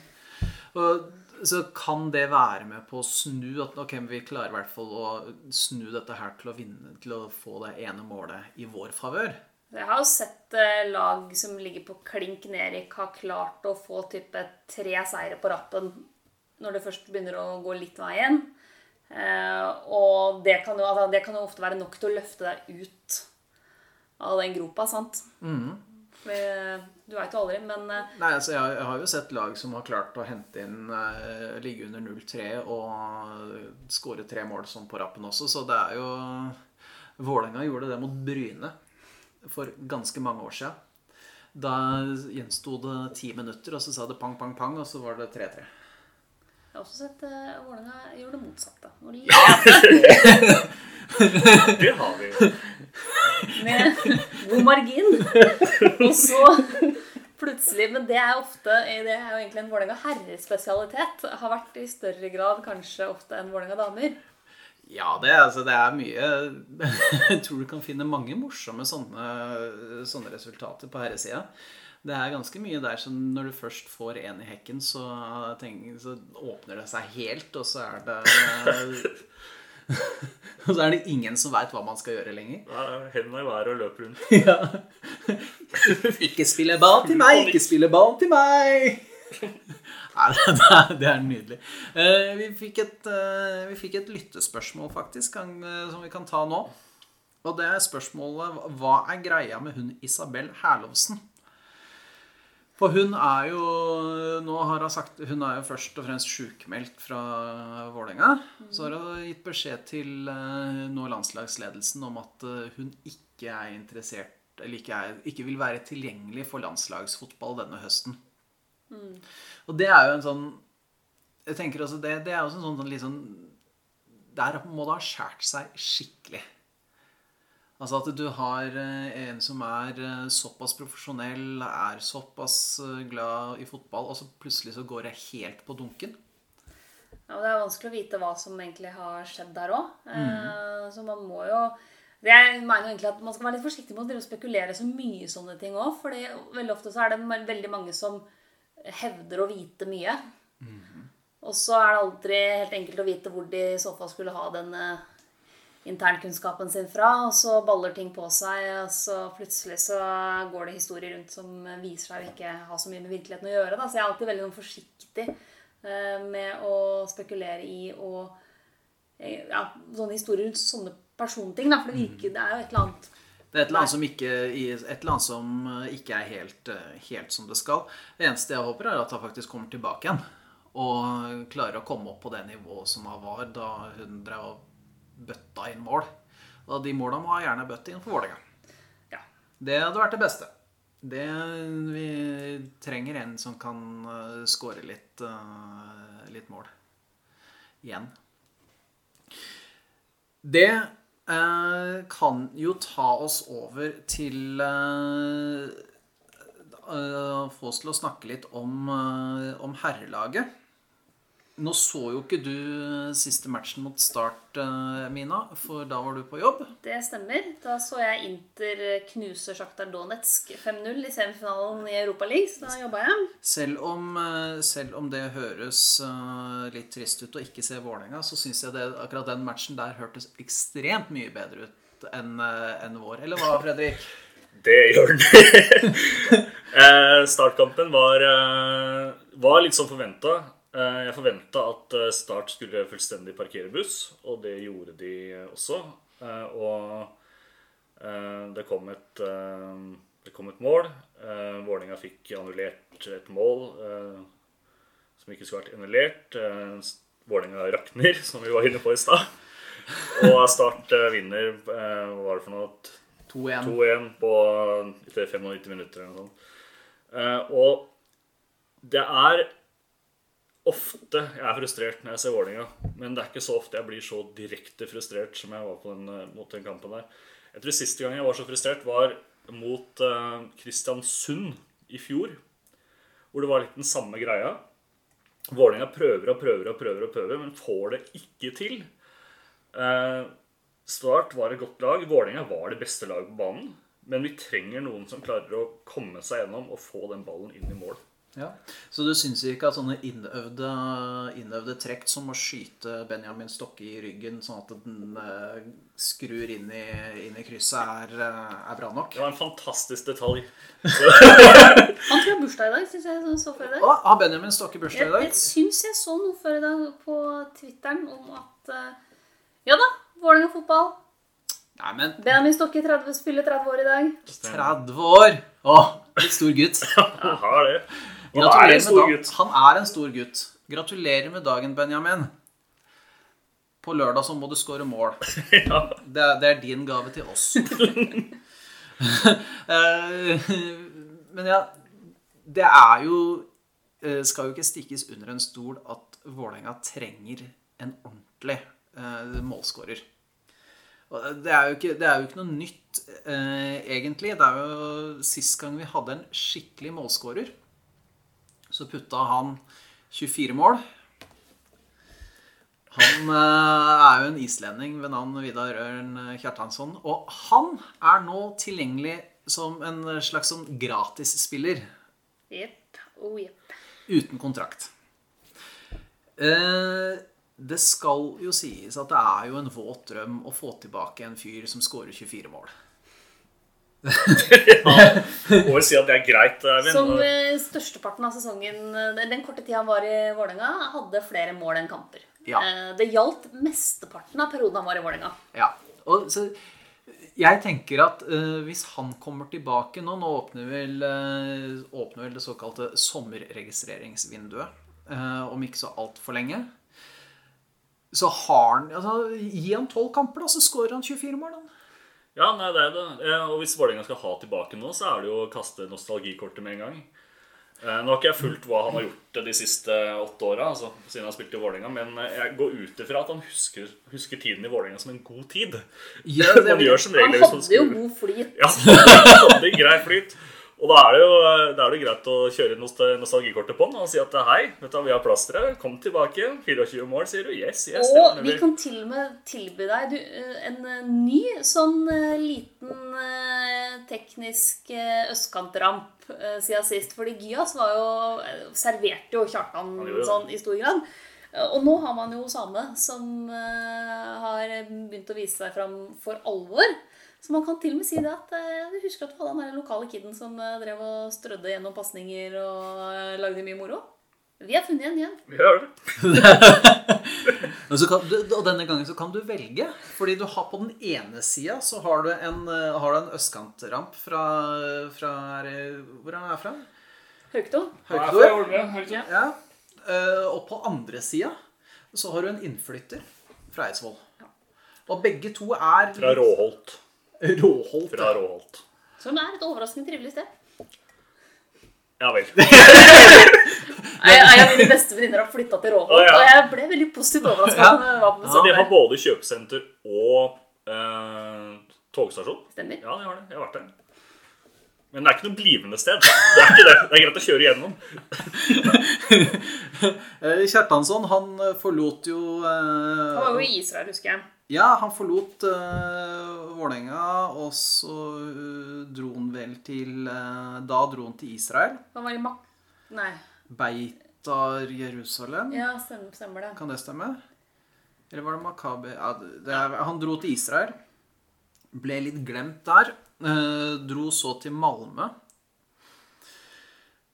Speaker 3: Og, så kan det være med på å snu at ok, vi klarer i hvert fall å snu dette her til å vinne, til å få det ene målet i vår favør.
Speaker 4: Jeg har jo sett eh, lag som ligger på klink nedrykk, har klart å få type tre seire på rappen når det først begynner å gå litt veien. Eh, og det kan, jo, altså, det kan jo ofte være nok til å løfte deg ut av den gropa, sant? Mm. du veit jo aldri, men eh,
Speaker 3: Nei, altså jeg, har jo sett lag som har klart å hente inn eh, ligge under 0-3 og skåre tre mål sånn på rappen også, så det er jo Vålerenga gjorde det mot Bryne for ganske mange år siden. Da gjensto det ti minutter, og så sa det pang, pang, pang, og så var det 3-3.
Speaker 4: jeg har også sett uh, Vålerenga gjøre det motsatte. Når de
Speaker 1: Det har vi jo.
Speaker 4: med god margin. Og så plutselig Men det er ofte Det er jo egentlig en Vålerenga herrespesialitet. Har vært i større grad kanskje ofte enn Vålerenga damer.
Speaker 3: Ja, det, altså, det er mye Jeg tror du kan finne mange morsomme sånne, sånne resultater på herresida. Det er ganske mye der som når du først får en i hekken, så, tenker, så åpner det seg helt, og så er det Og så er det ingen som veit hva man skal gjøre lenger.
Speaker 1: Er Hendene i været og løper rundt.
Speaker 3: Ikke spille ball til meg, ikke spille ball til meg! Det er, nydelig. Eh, Vi fikk et, eh, vi fikk et lyttespørsmål, faktisk, eh, som vi kan ta nå. Og det er spørsmålet Hva er greia med hun Isabel Herlovsen? For hun er jo Nå har hun sagt Hun er jo først og fremst sjukmeldt fra Vålerenga. Så har hun gitt beskjed til nå landslagsledelsen om at hun ikke er interessert Eller ikke, er, ikke vil være tilgjengelig for landslagsfotball denne høsten. Og det er jo en sånn Jeg tenker også det, det er også en sånn, sånn litt sånn Der må det ha skåret seg skikkelig. Altså at du har eh, en som er eh, såpass profesjonell, er såpass eh, glad i fotball, og så plutselig så går det helt på dunken.
Speaker 4: Ja, og Det er vanskelig å vite hva som egentlig har skjedd der òg. Så man må jo det Jeg mener jo egentlig at Man skal være litt forsiktig med å spekulere så mye i sånne ting òg. For veldig ofte så er det veldig mange som hevder å vite mye. Og så er det aldri helt enkelt å vite hvor de i så fall skulle ha den eh, internkunnskapen sin fra. Og så baller ting på seg, og så plutselig så går det historier rundt som viser seg å ikke ha så mye med virkeligheten å gjøre. Da. Så jeg er alltid veldig sånn forsiktig eh, med å spekulere i og eh, ja, sånne historier rundt sånne personting. Da, for det virker, det er jo et eller annet
Speaker 3: Det er et eller annet som ikke, annet som eh, ikke er helt, eh, helt som det skal. Det eneste jeg håper, er at han faktisk kommer tilbake igjen. Og klarer å komme opp på det nivået som han var da hun drev og bøtta inn mål. Og de måla må han gjerne bøtte inn for Vålerenga.
Speaker 4: ja.
Speaker 3: Det hadde vært det beste. Det, vi trenger en som kan score skåre litt, eh, litt mål. Igjen. Det eh, kan jo ta oss over til eh, eh, Få oss til å snakke litt om, eh, om herrelaget. Nå så jo ikke du siste matchen mot Start, eh, Mina, for da var du på jobb.
Speaker 4: Det stemmer. Da så jeg Inter knuse Sjaktar Donetsk 5-0 i semifinalen i Europaligaen, så da jobba jeg.
Speaker 3: Selv om, eh, selv om det høres eh, litt trist ut å ikke se Vålerenga, så syns jeg det, akkurat den matchen der hørtes ekstremt mye bedre ut enn en vår. Eller hva, Fredrik?
Speaker 1: Det gjør den. Eh, Startkampen var, var litt som forventa. Jeg forventa at eh, Start skulle fullstendig parkere buss, og det gjorde de også. Eh, Og Eh, Det kom et, eh, det kom et mål. Eh, Vålerenga fikk annullert et mål eh, som ikke skulle vært annullert. Eh, Vålerenga rakner, som vi var inne på i stad. Og Start eh, vinner eh, Hva var det for noe?
Speaker 3: 2-1.
Speaker 1: 2-1 på 95 minutter eller noe sånt. Eh, og det er ofte jeg er frustrert når jeg ser Vålerenga, men det er ikke så ofte jeg blir så direkte frustrert som jeg var på den, eh, mot den kampen der. Jeg tror siste gang jeg var så frustrert, var mot uh, Kristiansund i fjor. Hvor det var litt den samme greia. Vålerenga prøver og prøver og prøver, og prøver, men får det ikke til. Uh, Start var et godt lag. Vålerenga var det beste laget på banen. Men vi trenger noen som klarer å komme seg gjennom og få den ballen inn i mål.
Speaker 3: Ja. Så du syns ikke at sånne innøvde, innøvde trekk som å skyte Benjamin Stokke i ryggen sånn at den eh, skrur inn i, inn i krysset, er, eh, er bra nok?
Speaker 1: Det var en fantastisk detalj.
Speaker 4: Han tror jeg har bursdag i dag, syns jeg så før i dag.
Speaker 3: Å, har Benjamin Stokke bursdag
Speaker 4: Jeg,
Speaker 3: i dag?
Speaker 4: jeg syns jeg så noe før i dag på Twitteren om at eh, Ja da, Vålerenga fotball.
Speaker 3: Nei, men
Speaker 4: Benjamin Stokke 30, spiller 30 år i dag.
Speaker 3: 30 år! Å, litt stor gutt.
Speaker 1: Jeg har det. Da er en stor gutt.
Speaker 3: Han er en stor gutt. Gratulerer med dagen, Benjamin. På lørdag så må du score mål.
Speaker 1: Ja.
Speaker 3: Det, er- det er din gave til oss. Eh, Men ja, det er jo eh, Skal jo ikke stikkes under en stol at Vålerenga trenger en ordentlig eh, målskårer. Det er, jo ikke, det er jo ikke noe nytt, egentlig. Det er jo Sist gang vi hadde en skikkelig målskårer, så putta han 24 mål. Han eh, er jo en islending ved navn Vidar Ørn Kjartansson. Og han er nå tilgjengelig som en slags sånn gratisspiller
Speaker 4: Jepp. Oh, jepp.
Speaker 3: uten kontrakt. Eh, det skal jo sies at det er jo en våt drøm å få tilbake en fyr som skårer 24 mål.
Speaker 1: Må vel si at det er greit, Min.
Speaker 4: Som eh, størsteparten av sesongen, eh, den korte tida han var i Vålerenga, hadde flere mål enn kamper.
Speaker 3: Ja.
Speaker 4: Eh, Det gjaldt mesteparten av perioden han var i Vålerenga.
Speaker 3: Ja, og så jeg tenker at uh, hvis han kommer tilbake nå Nå åpner vel, uh, åpner vel det såkalte sommerregistreringsvinduet uh, om ikke så altfor lenge. Så har han altså, Gi han tolv kamper, da, så skårer han 24 mål. Da.
Speaker 1: Ja, nei, det er det. Eh, Og hvis Vålerenga skal ha tilbake noe, så er det jo å kaste nostalgikortet med en gang. Eh, Nå har ikke jeg fulgt hva han har gjort de siste åtte åra, altså, siden han spilte i Vålerenga, men eh, jeg går ut ifra at han husker, husker tiden i Vålerenga som en god tid.
Speaker 3: Ja, det-
Speaker 4: Han
Speaker 1: regel hvis
Speaker 4: hadde jo god flyt.
Speaker 1: Ja, han hadde grei flyt. Og da er det jo da er det greit å kjøre nostal- nostalgikortet på den og si at hei, vet du, vi har plass til deg. Kom tilbake. 24 mål, sier du. Yes, yes.
Speaker 4: Og vi kan til og med tilby deg en eh, ny sånn eh, liten eh, teknisk østkantramp siden sist. Fordi Gyas var jo serverte jo Kjartan sånn i stor grad. Og nå har man jo Same, som har begynt å vise seg fram for alvor. Så man kan til og med si det at eh, du husker at du hadde han der lokale kiden som eh, drev og strødde gjennom pasninger og eh, lagde mye moro? Vi har funnet en igjen.
Speaker 1: Vi har det.
Speaker 3: Men så kan, du- og denne gangen så kan du velge. Fordi du har på den ene sida så har du en, eh, har du en østkantramp fra, fra Hvor er den fra?
Speaker 4: Haukto.
Speaker 3: Haukedor.
Speaker 1: Haukedor.
Speaker 3: Ja. Eh, og på andre sida så har du en innflytter fra Eidsvoll. Og begge to er
Speaker 1: Fra Råholt.
Speaker 3: Råholt.
Speaker 1: Fra Råholt.
Speaker 4: Som er et overraskende trivelig sted.
Speaker 1: Ja vel.
Speaker 4: Jeg, jeg og mine beste venninner har flytta til Råholt,
Speaker 1: ah, ja.
Speaker 4: og jeg ble veldig positivt overraska
Speaker 3: Ja.
Speaker 1: de har både kjøpesenter og eh, togstasjon.
Speaker 4: Stemmer.
Speaker 1: Ja, de har det. Jeg har vært der. Men det er ikke noe blivende sted. Det er ikke det. Det er greit å kjøre igjennom.
Speaker 3: Kjertansson Kjartansson, han eh, forlot jo eh,
Speaker 4: Han var jo i Israel, husker jeg.
Speaker 3: Ja, han forlot uh, Vålerenga, og så uh, dro han vel til uh, Da dro han til Israel.
Speaker 4: Han var i Mak... Nei.
Speaker 3: Beitar Jerusalem.
Speaker 4: Ja, stemmer, stemmer det.
Speaker 3: Kan det stemme? Eller var det Makabe ja, det er, Han dro til Israel. Ble litt glemt der. Uh, dro så til Malmö.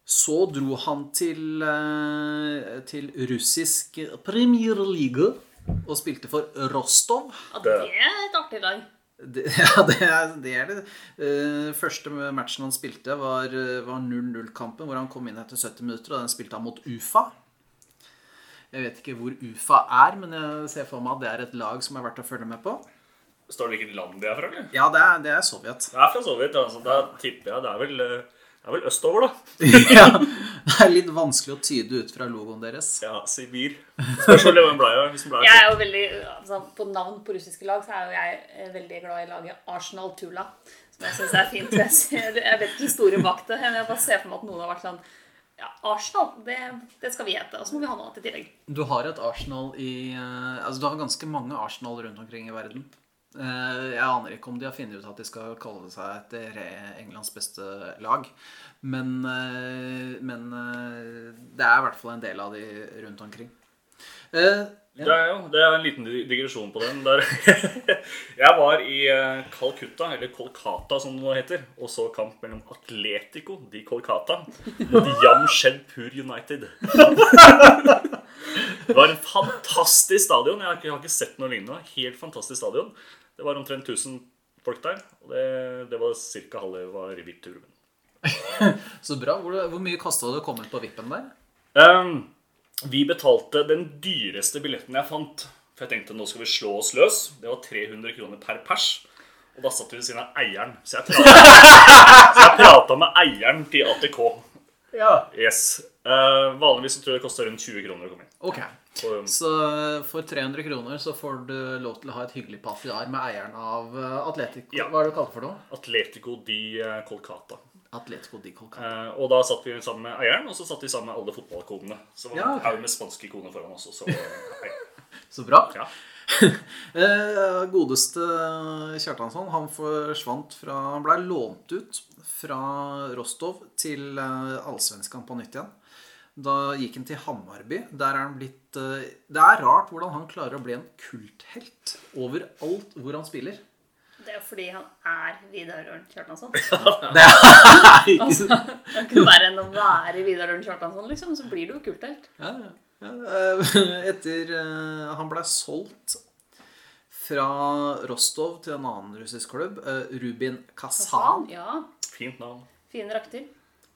Speaker 3: Så dro han til, til russisk Premier League og spilte for Rostov.
Speaker 4: Ja, det er et artig lag.
Speaker 3: Det, ja, det er det. Er det. Uh, første matchen han spilte, var, var 0-0-kampen, hvor han kom inn etter 70 minutter. Og den spilte han mot UFA. Jeg vet ikke hvor UFA er, men jeg ser for meg at det er et lag som er verdt å følge med på.
Speaker 1: Står det hvilket land de er fra, eller?
Speaker 3: Ja, det er, det er Sovjet.
Speaker 1: Det er fra Sovjet, altså. Da tipper jeg det er vel, eh, det er vel østover, da.
Speaker 3: ja, det er litt vanskelig å tyde ut fra logoen deres.
Speaker 1: Ja, Sibir. Spørs om hvem ble jeg, hvis den
Speaker 4: Jeg er jo veldig, altså, På navn på russiske lag så er jo jeg eh, veldig glad i laget Arsenal Tula. Som jeg syns er fint. Jeg, ser, jeg vet ikke store bak det, men jeg bare ser for meg at noen har vært sånn Ja, Arsenal, det, det skal vi hete. Og så må vi ha noe annet i tillegg.
Speaker 3: Du har et Arsenal i eh, Altså, du har ganske mange Arsenal rundt omkring i verden. Eh, Jeg aner ikke om de har funnet ut at de skal kalle seg etter Englands beste lag. Men, eh, men eh, det er i hvert fall en del av de rundt omkring. Ja.
Speaker 1: Det er jo det er en liten digresjon på den. Der. Jeg var i Calcutta, eller Kolkata som det nå heter, og så kamp mellom Atletico di Kolkata og Jamshedpur United. Det var en fantastisk stadion. Jeg har ikke sett noe lignende. Helt fantastisk stadion. Det var omtrent 1000 folk der, og det, det var ca. halve var VIP-turen.
Speaker 3: så bra. Hvor, hvor mye kasta det å komme på vippen der?
Speaker 1: Um, vi betalte den dyreste billetten jeg fant. For jeg tenkte nå skal vi slå oss løs. Det var 300 kroner per pers. Og da satt vi ved siden av eieren. Så jeg prata, med eieren til ATK.
Speaker 3: Ja.
Speaker 1: Yes. Uh, vanligvis tror jeg det koster rundt 20 kroner å komme inn.
Speaker 3: Ok. Så for 300 kroner så får du lov til å ha et hyggelig passiar med eieren av eh, Atletico.
Speaker 1: Ja.
Speaker 3: Hva er det du kaller for noe?
Speaker 1: Atletico di eh, Kolkata.
Speaker 3: Atletico di Colcata.
Speaker 1: Eh, og da satt vi sammen med eieren, og så satt vi sammen med alle fotballkonene. Så var det
Speaker 3: Ja,
Speaker 1: en haug med spanske koner foran oss. Og så, eh,
Speaker 3: Så bra.
Speaker 1: ja.
Speaker 3: Eh, godeste Kjartansson, han forsvant fra Han blei lånt ut fra Rostov til eh, Allsvenskan på nytt igjen. Da gikk han til Hammarby. Der er han blitt eh, Det er rart hvordan han klarer å bli en kulthelt overalt hvor han spiller.
Speaker 4: Det er fordi han er Vidar Ørn Kjartansson.
Speaker 3: Det er ikke
Speaker 4: Det er ikke verre enn å være Vidar Ørn Kjartansson, liksom. Så blir du jo kulthelt.
Speaker 3: Ja, ja. Ja, eh, Etter eh, Han ble solgt fra Rostov til en annen russisk klubb, Rubin Kazan.
Speaker 4: Ja.
Speaker 1: Fint navn.
Speaker 4: Fine drakter.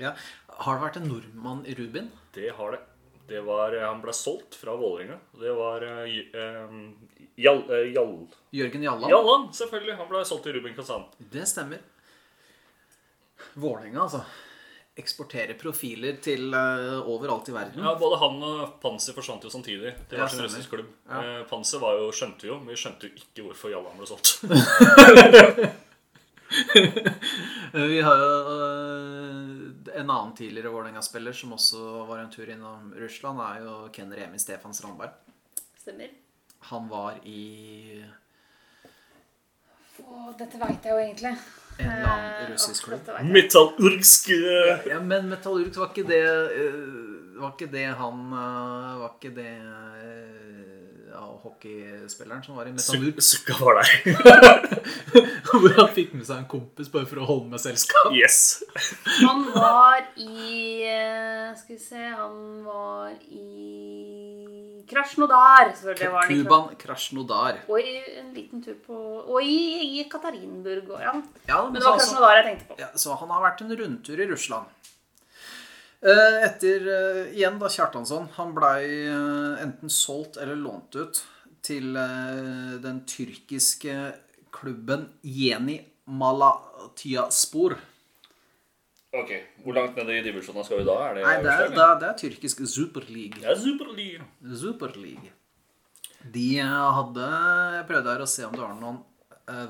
Speaker 3: Ja. Har det vært en nordmann i Rubin?
Speaker 1: Det har det. Det var, eh, Han ble solgt fra Vålerenga. Det var eh, eh, Jall... Jall...
Speaker 3: Jørgen Jalland?
Speaker 1: Jalland, selvfølgelig. Han ble solgt til Ruben Kazan.
Speaker 3: Det stemmer. Vålerenga, altså. Eksporterer profiler til uh, overalt i verden.
Speaker 1: Ja, Både han og Panser forsvant jo samtidig
Speaker 3: Det
Speaker 1: var sin russisk klubb. Uh, Panser var jo, skjønte jo, men vi skjønte jo ikke hvorfor Jallan ble solgt.
Speaker 3: Vi har jo eh, en annen tidligere Vålerenga-spiller som også var en tur innom Russland, er jo Ken Remi Stefan Strandberg.
Speaker 4: Stemmer.
Speaker 3: Han var i
Speaker 4: Å, dette veit jeg jo egentlig.
Speaker 3: en eller annen
Speaker 4: Eh,
Speaker 3: russisk klubb.
Speaker 1: Metallurgsk eh,
Speaker 3: Ja, men metallurgsk var ikke det eh, Var ikke det han Var ikke det ja, hockeyspilleren som var i Metallurg?
Speaker 1: Sukka var der.
Speaker 3: Hvor han fikk med seg en kompis bare for å holde med selskap?
Speaker 1: Yes.
Speaker 4: Han var i eh, Skal vi se Han var i Krasjnodar. selvfølgelig var han
Speaker 3: Kuban Krasjnodar.
Speaker 4: Og i en liten tur på Og i, i Katarinburg og ja.
Speaker 3: Ja,
Speaker 4: Men det var Krasjnodar jeg tenkte på.
Speaker 3: Ja, så han har vært en rundtur i Russland. Eh, Etter eh, igjen da Kjartansson Han blei eh, enten solgt eller lånt ut til den tyrkiske klubben Jeni Malatyaspor.
Speaker 1: Ok, Hvor langt ned i divisjonen skal vi da? Er det
Speaker 3: Nei, det er, det er, det er tyrkisk Superleague.
Speaker 1: Det er superleague.
Speaker 3: Superleague. De hadde Jeg prøvde her å se om det var noen,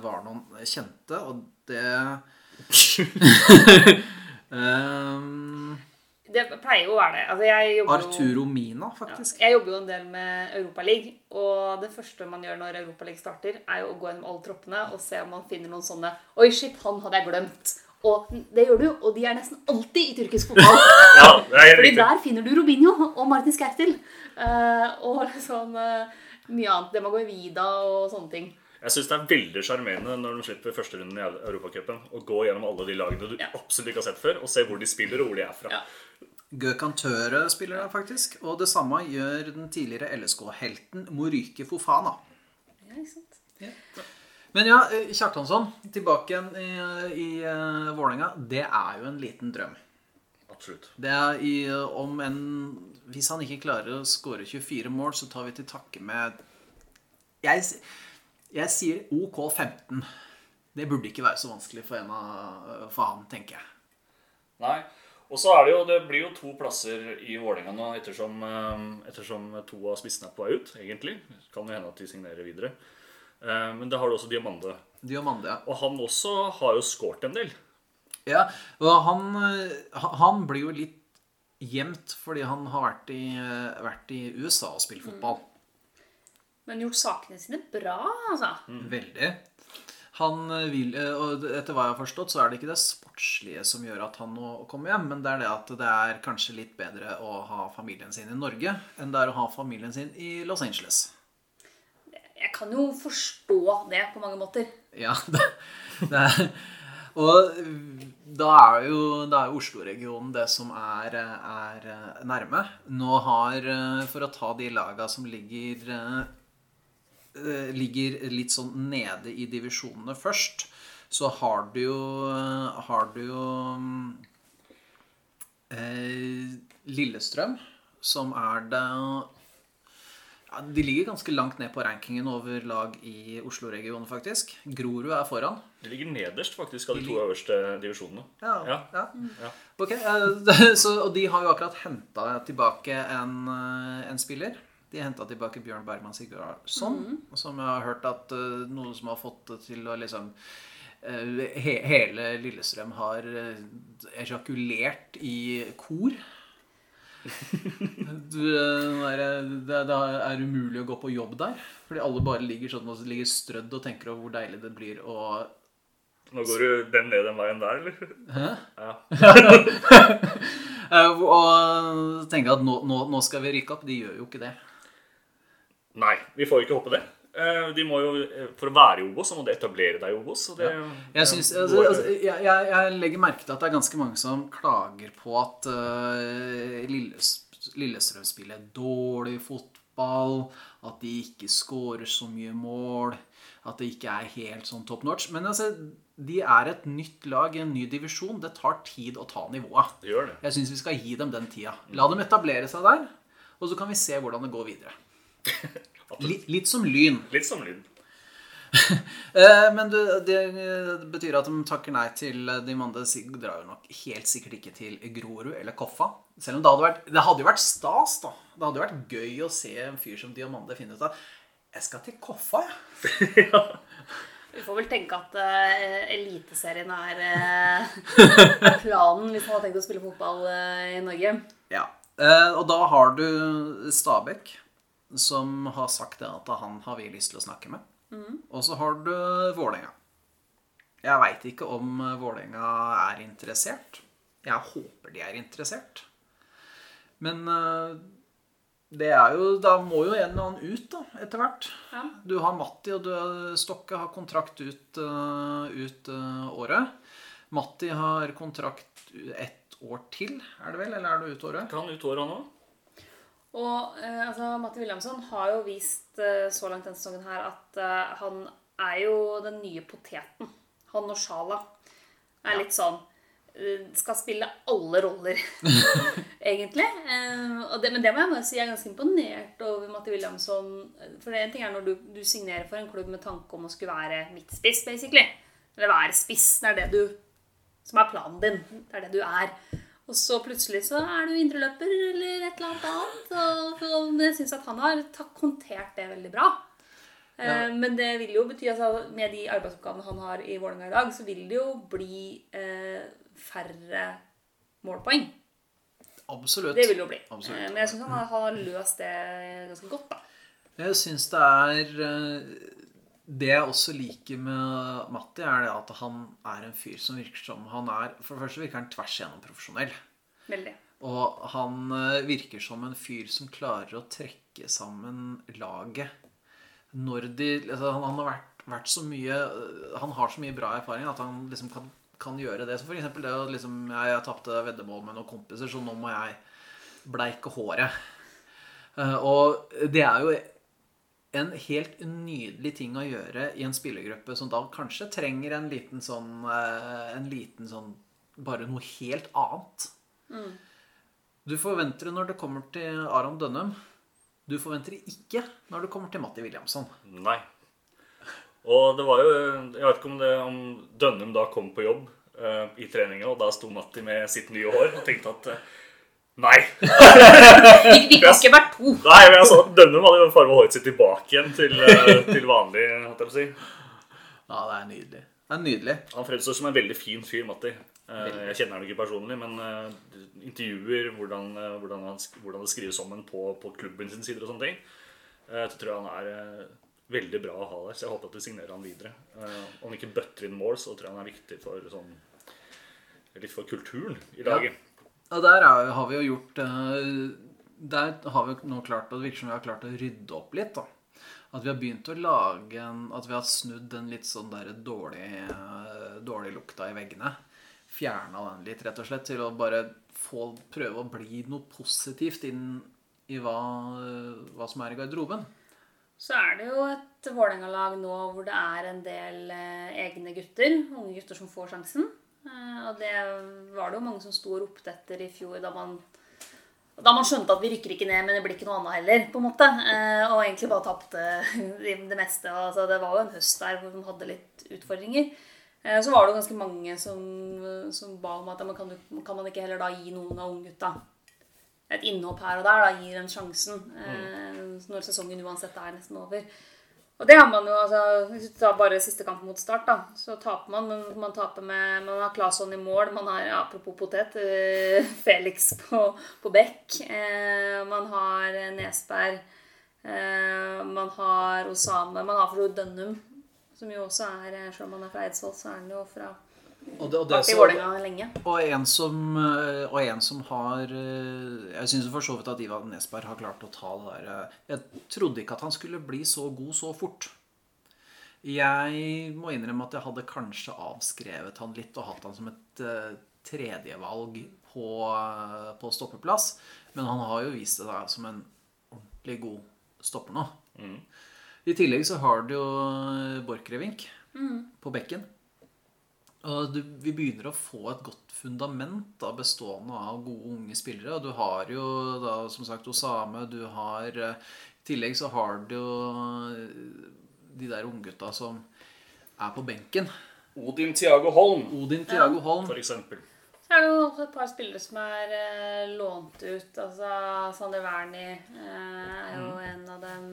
Speaker 3: var noen kjente, og det Ehm,
Speaker 4: Det pleier jo å være det. Altså, jeg
Speaker 3: Arturo Mina, faktisk.
Speaker 4: Jeg jobber jo en del med Europaliga, og det første man gjør når Europaliga starter, er jo å gå gjennom alle troppene og se om man finner noen sånne Oi, shit, han hadde jeg glemt. Og det gjør du, og de er nesten alltid i tyrkisk fotball.
Speaker 1: Ja, det
Speaker 4: Fordi
Speaker 1: riktig.
Speaker 4: der finner du Robinho og Martin Skertil. eh, og liksom eh, mye annet. Demagoy Vida og sånne ting.
Speaker 1: Jeg syns det er veldig sjarmerende når de slipper førsterunden i Europacupen å gå gjennom alle de lagene du
Speaker 4: Ja.
Speaker 1: absolutt ikke har sett før, og se hvor de spiller og hvor de er fra.
Speaker 4: Ja.
Speaker 3: Gökhan Tøre spiller der, faktisk. Og det samme gjør den tidligere LSK-helten Morike Fofana.
Speaker 4: Ja, ikke sant?
Speaker 3: Men ja, eh, Kjartansson, tilbake igjen i, i uh, Vålerenga. Det er jo en liten drøm.
Speaker 1: Absolutt.
Speaker 3: Det er i, om en Hvis han ikke klarer å skåre 24 mål, så tar vi til takke med Jeg, jeg sier OK 15. Det burde ikke være så vanskelig for, en av, for han, tenker jeg.
Speaker 1: Nei. Og så er det jo Det blir jo to plasser i Vålerenga nå ettersom, eh, ettersom to av spissene er på vei ut, egentlig. Kan jo hende at de signerer videre. Eh, Men det har du også Diamande.
Speaker 3: Diamande, ja.
Speaker 1: Og han også har jo skåret en del.
Speaker 3: Ja, og han, eh, han blir jo litt gjemt fordi han har vært i, eh, vært i USA og spilt fotball.
Speaker 4: Men gjort sakene sine bra, altså.
Speaker 3: Veldig. Han eh, vil, eh, og etter hva jeg har forstått, så er det ikke det sportslige som gjør at han nå kommer hjem, men det er det at det er kanskje litt bedre å ha familien sin i Norge enn det er å ha familien sin i Los Angeles.
Speaker 4: Jeg kan jo forstå det på mange måter.
Speaker 3: Ja, det, det er, og da er jo da er Oslo-regionen det som er, er nærme. Nå har, for å ta de laga som ligger eh, ligger litt sånn nede i divisjonene først, så har du jo har du jo eh, Lillestrøm, som er det ja, De ligger ganske langt ned på rankingen over lag i Oslo-regionen, faktisk. Grorud er foran.
Speaker 1: De ligger nederst faktisk av de to øverste divisjonene.
Speaker 3: Ja,
Speaker 1: Ja.
Speaker 3: ja.
Speaker 1: Ja.
Speaker 3: Ok, eh, så, Og de har jo akkurat henta tilbake en, eh, en spiller. De henta tilbake Bjørn Bergman Sigurdsson, som jeg har hørt at uh, noen som har fått det til å liksom uh, he, Hele Lillestrøm har uh, ejakulert i kor. Du, det, er, det, det er umulig å gå på jobb der. Fordi alle bare ligger sånn og ligger strødd og tenker over hvor deilig det blir å
Speaker 1: Nå går du den ned den veien der, eller?
Speaker 3: Hæ?
Speaker 1: Ja.
Speaker 3: Eh, Og tenke at nå, nå, nå skal vi rykke opp. De gjør jo ikke det.
Speaker 1: Nei, vi får ikke håpe det. Eh, De må jo, eh, For å være i Obos så må de etablere deg i Obos. Det,
Speaker 3: Jeg, synes, altså, altså, jeg, jeg, jeg legger merke til at det er ganske mange som klager på at uh, Lilles, Lillestrøm spiller dårlig fotball, at de ikke scorer så mye mål, at det ikke er helt sånn top notch. Men altså, de er et nytt lag i en ny divisjon. Det tar tid å ta nivået.
Speaker 1: det gjør det.
Speaker 3: Jeg syns vi skal gi dem den tida. La dem etablere seg der, og så kan vi se hvordan det går videre. Litt, litt som Lyn.
Speaker 1: Litt som lyd.
Speaker 3: Eh, Men du, det betyr at de takker nei til de Mande sig- drar jo nok helt sikkert ikke til Grorud eller Koffa. Selv om det hadde vært, det hadde jo vært stas, da. Det hadde jo vært gøy å se en fyr som Diamande finne ut av Jeg skal til Koffa, jeg.
Speaker 4: Vi får vel tenke at uh, Eliteserien er, eh, er planen hvis man har tenkt å spille fotball uh, i Norge.
Speaker 3: Ja. Eh, Og da har du Stabæk, som har sagt det at han har vi lyst til å snakke med. Og så har du Vålerenga. Jeg veit ikke om Vålerenga er interessert. Jeg håper de er interessert. Men eh, det er jo Da må jo en eller annen ut, da, etter hvert.
Speaker 4: Ja.
Speaker 3: Du har Matti og du, Stokke har kontrakt ut, eh, ut eh, året. Matti har kontrakt ett år til, er det vel? Eller er det ut året?
Speaker 1: Kan ut året nå.
Speaker 4: Og eh, altså, Matti Williamson har jo vist eh, så langt denne sesongen her at eh, han er jo den nye poteten. Han og Shala er litt sånn eh, Skal spille alle roller, egentlig. Eh, det, men det må jeg bare si, jeg er ganske imponert over Matti Williamson. For en ting er når du, du signerer for en klubb med tanke om å skulle være midtspiss, basically. Eller være spiss. Det er det du som er planen din. Det er det du er. Og så plutselig så er du indreløper eller et eller annet annet. Og, men jeg syns at han har håndtert det veldig bra. Ja. Men det vil jo bety altså, med de arbeidsoppgavene han har i Vålerenga i dag, så vil det jo bli eh, færre målpoeng.
Speaker 3: Absolutt.
Speaker 4: Det vil det jo bli.
Speaker 3: Absolutt.
Speaker 4: Eh, Men jeg syns han har, har løst det ganske godt, da.
Speaker 3: Jeg syns det er eh, Det jeg også liker med Matti, er det at han er en fyr som virker som han er For det første virker han tvers igjennom profesjonell.
Speaker 4: Veldig.
Speaker 3: Og han eh, virker som en fyr som klarer å trekke sammen laget når de altså, Han, har vært, vært så mye eh, Han har så mye bra erfaring at han liksom kan, kan gjøre det. Så for eksempel det å liksom Jeg, jeg tapte veddemål med noen kompiser, så nå må jeg bleike håret. Eh, Og det er jo en helt nydelig ting å gjøre i en spillergruppe som da kanskje trenger en liten sånn eh, En liten sånn Bare noe helt annet. Du forventer det når det kommer til Aron Dønnum. Du forventer det ikke når det kommer til Matti Williamson.
Speaker 1: Nei. Og det var jo Jeg vet ikke om, det, om Dønnum da kom på jobb uh, i treninga, og da sto Matti med sitt nye hår og tenkte at eh, Nei.
Speaker 4: de, vi kan ikke være to.
Speaker 1: Nei, men altså, Dønnum hadde jo farga håret sitt tilbake igjen til, eh, til vanlig. Hatt jeg på å si.
Speaker 3: Ja, det er nydelig. Det er nydelig.
Speaker 1: Han fremstår som en veldig fin fyr, Matti. Veldig. Jeg kjenner han ikke personlig, men eh, intervjuer, hvordan, eh, hvordan, han, hvordan det skrives om ham på, på klubben sin sider og sånne ting, eh, så tror jeg han er eh, veldig bra å ha der. Så jeg håper at de signerer han videre. Eh, Om han ikke bøtter inn mål, så tror jeg han er viktig for sånn Litt for kulturen i laget.
Speaker 3: Og der er, har vi jo gjort eh, Der har vi nå klart Det virker som vi har klart å rydde opp litt. da At vi har begynt å lage en At vi har snudd den litt sånn der dårlig, eh, dårlig lukta i veggene. Fjerna den litt, rett og slett, til å bare få prøve å bli noe positivt inn i hva, hva som er i garderoben.
Speaker 4: Så er det jo et Vålerenga-lag nå hvor det er en del eh, egne gutter, unge gutter som får sjansen. Eh, og det var det jo mange som sto og ropte etter i fjor da man da man skjønte at vi rykker ikke ned, men det blir ikke noe annet heller. på en måte. Eh, og egentlig bare tapte det meste. Altså, det var jo en høst der hvor man hadde litt utfordringer. Eh, så var det jo ganske mange som, som ba om at ja, kan, kan man ikke heller da gi noen av unggutta et innhopp her og der, da gir dem sjansen mm. når sesongen uansett er nesten over. Og det har man jo, altså, Hvis du tar bare siste kamp mot Start, da, så taper man. Men man taper med Man har Claesson i mål. Man har, apropos potet, eh, Felix på, på bekk. Eh, man har Nesberg. Eh, man har Osame. Man har for Dønnum, som jo også er eh, Selv om han er fra Eidsvoll, så er han jo fra
Speaker 3: Og det, og det så- Og en som, eh, og en som har eh, Jeg syns for så vidt at Ivan Nesberg har klart å ta det der eh, Jeg trodde ikke at han skulle bli så god så fort. Jeg må innrømme at jeg hadde kanskje avskrevet han litt og hatt han som et tredjevalg på, på stoppeplass. Men han har jo vist seg som en ordentlig god stopper nå. I tillegg så har du jo Borchgrevink mm. på bekken. Og du, vi begynner å få et godt fundament da, bestående av gode unge spillere. Og du har jo da som sagt Osame, du har eh, I tillegg så har du jo eh, de der unggutta som er på benken.
Speaker 1: Odin Tiago Holm,
Speaker 3: Odin Tiago Holm.
Speaker 1: for eksempel.
Speaker 4: Så er det jo også et par spillere som er eh, lånt ut. Altså Sander Wernie eh, er jo en av dem.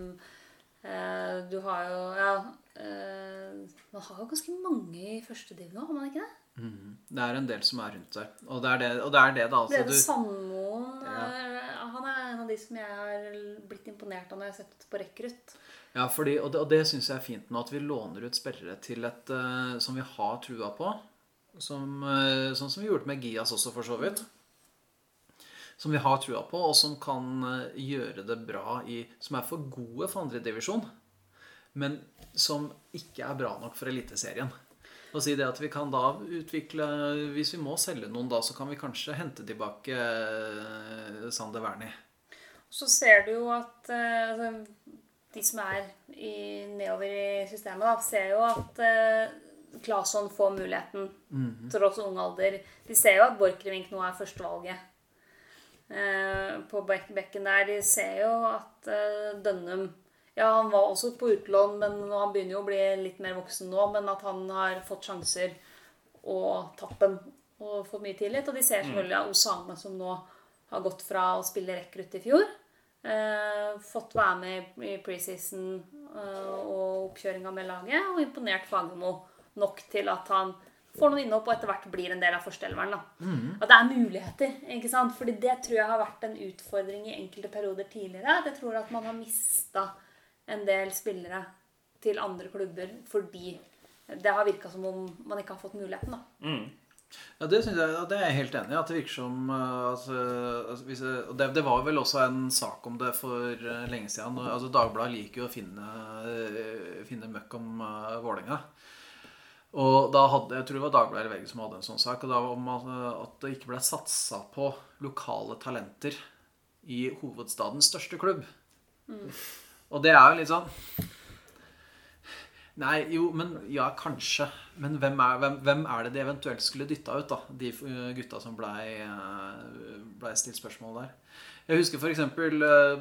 Speaker 4: Eh, du har jo Ja. Eh, man har jo ganske mange i første div nå, har man ikke det?
Speaker 3: Det er en del som er rundt der. Og det er det, og det, er det da. Altså, Brede
Speaker 4: Sandmoen ja. Han er en av de som jeg har blitt imponert av når jeg har sett på rekrutt.
Speaker 3: ja, fordi, og det, og det syns jeg er fint nå, at vi låner ut spillere til et uh, som vi har trua på. Som, uh, sånn som vi gjorde med Gias også, for så vidt. Som vi har trua på, og som kan uh, gjøre det bra i Som er for gode for andredivisjon, men som ikke er bra nok for Eliteserien. Og si det at vi kan da utvikle Hvis vi må selge noen da, så kan vi kanskje hente tilbake eh, Sander Wernie.
Speaker 4: Så ser du jo at eh, altså, de som er i, nedover i systemet, da, ser jo at uh, Claesson får muligheten tross ung alder. De ser jo at Borchgrevink nå er førstevalget uh, på bekken der. De ser jo at uh, Dønnum Ja, han var også på utlån, men han begynner jo å bli litt mer voksen nå. Men at han har fått sjanser og tatt dem og fått mye tillit. Og de ser selvfølgelig mm. Osame, som nå har gått fra å spille rekrutt i fjor, eh, fått være med i preseason eh, og oppkjøringa med laget, og imponert Fagermo nok til at han får noen innhopp og etter hvert blir en del av førsteelveren. da. At det er muligheter. ikke sant? Fordi det tror jeg har vært en utfordring i enkelte perioder tidligere. At jeg tror at man har mista en del spillere til andre klubber fordi det har virka som om man ikke har fått muligheten. da.
Speaker 3: Ja, det, synes jeg, og det er jeg helt enig i. At det virker som uh, altså, hvis jeg, det, det var vel også en sak om det for uh, lenge siden. Altså, Dagbladet liker jo å finne, uh, finne møkk om uh, Vålerenga. Og da hadde, Jeg tror det var Dagbladet eller VG som hadde en sånn sak. og da om at, det ikke ble satsa på lokale talenter i hovedstadens største klubb. Og det er jo litt sånn Nei, jo, men ja, kanskje. Men hvem er, hvem, hvem er det de eventuelt skulle dytta ut, da? De eh, gutta som blei ble stilt spørsmål der. Jeg husker f.eks.,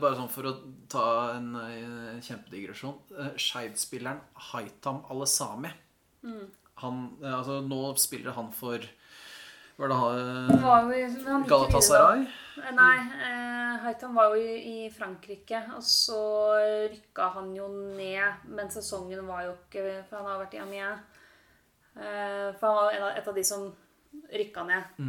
Speaker 3: bare sånn for å ta en eh, kjempedigresjon eh, Skeid-spilleren Haitam Alesami. Han, eh, altså, nå spiller han for Hva er det han
Speaker 4: han
Speaker 3: Galatasaray?
Speaker 4: Nei, eh, Haitam var jo i, Frankrike, og så rykka han jo ned. Men sesongen var jo ikke For han har vært i Amiens. Eh, for han var et av de som rykka ned.